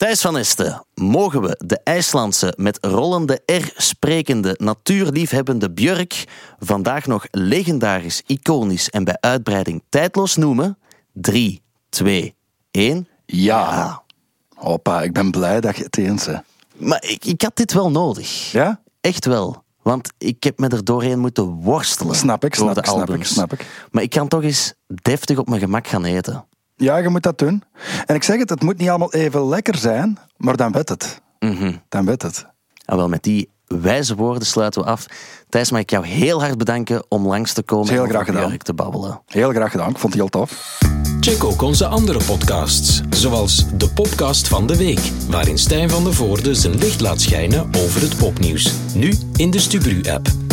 Thijs van Esten, mogen we de IJslandse met rollende R sprekende natuurliefhebbende Björk vandaag nog legendarisch, iconisch en bij uitbreiding tijdloos noemen? 3, 2, 1. Ja. Hoppa, ik ben blij dat je het eens bent. Maar ik, ik had dit wel nodig. Ja? Echt wel. Want ik heb me er doorheen moeten worstelen. Snap ik, snap ik, snap ik, snap ik. Maar ik kan toch eens deftig op mijn gemak gaan eten. Ja, je moet dat doen. En ik zeg het, het moet niet allemaal even lekker zijn, maar dan weet het. Mhm. Dan weet het. En wel, met die wijze woorden sluiten we af. Thijs, mag ik jou heel hard bedanken om langs te komen heel en graag gedaan. Te babbelen. Heel graag gedaan, ik vond het heel tof. Check ook onze andere podcasts, zoals de podcast van de week, waarin Stijn van der Voorde zijn licht laat schijnen over het popnieuws. Nu in de Stubru-app.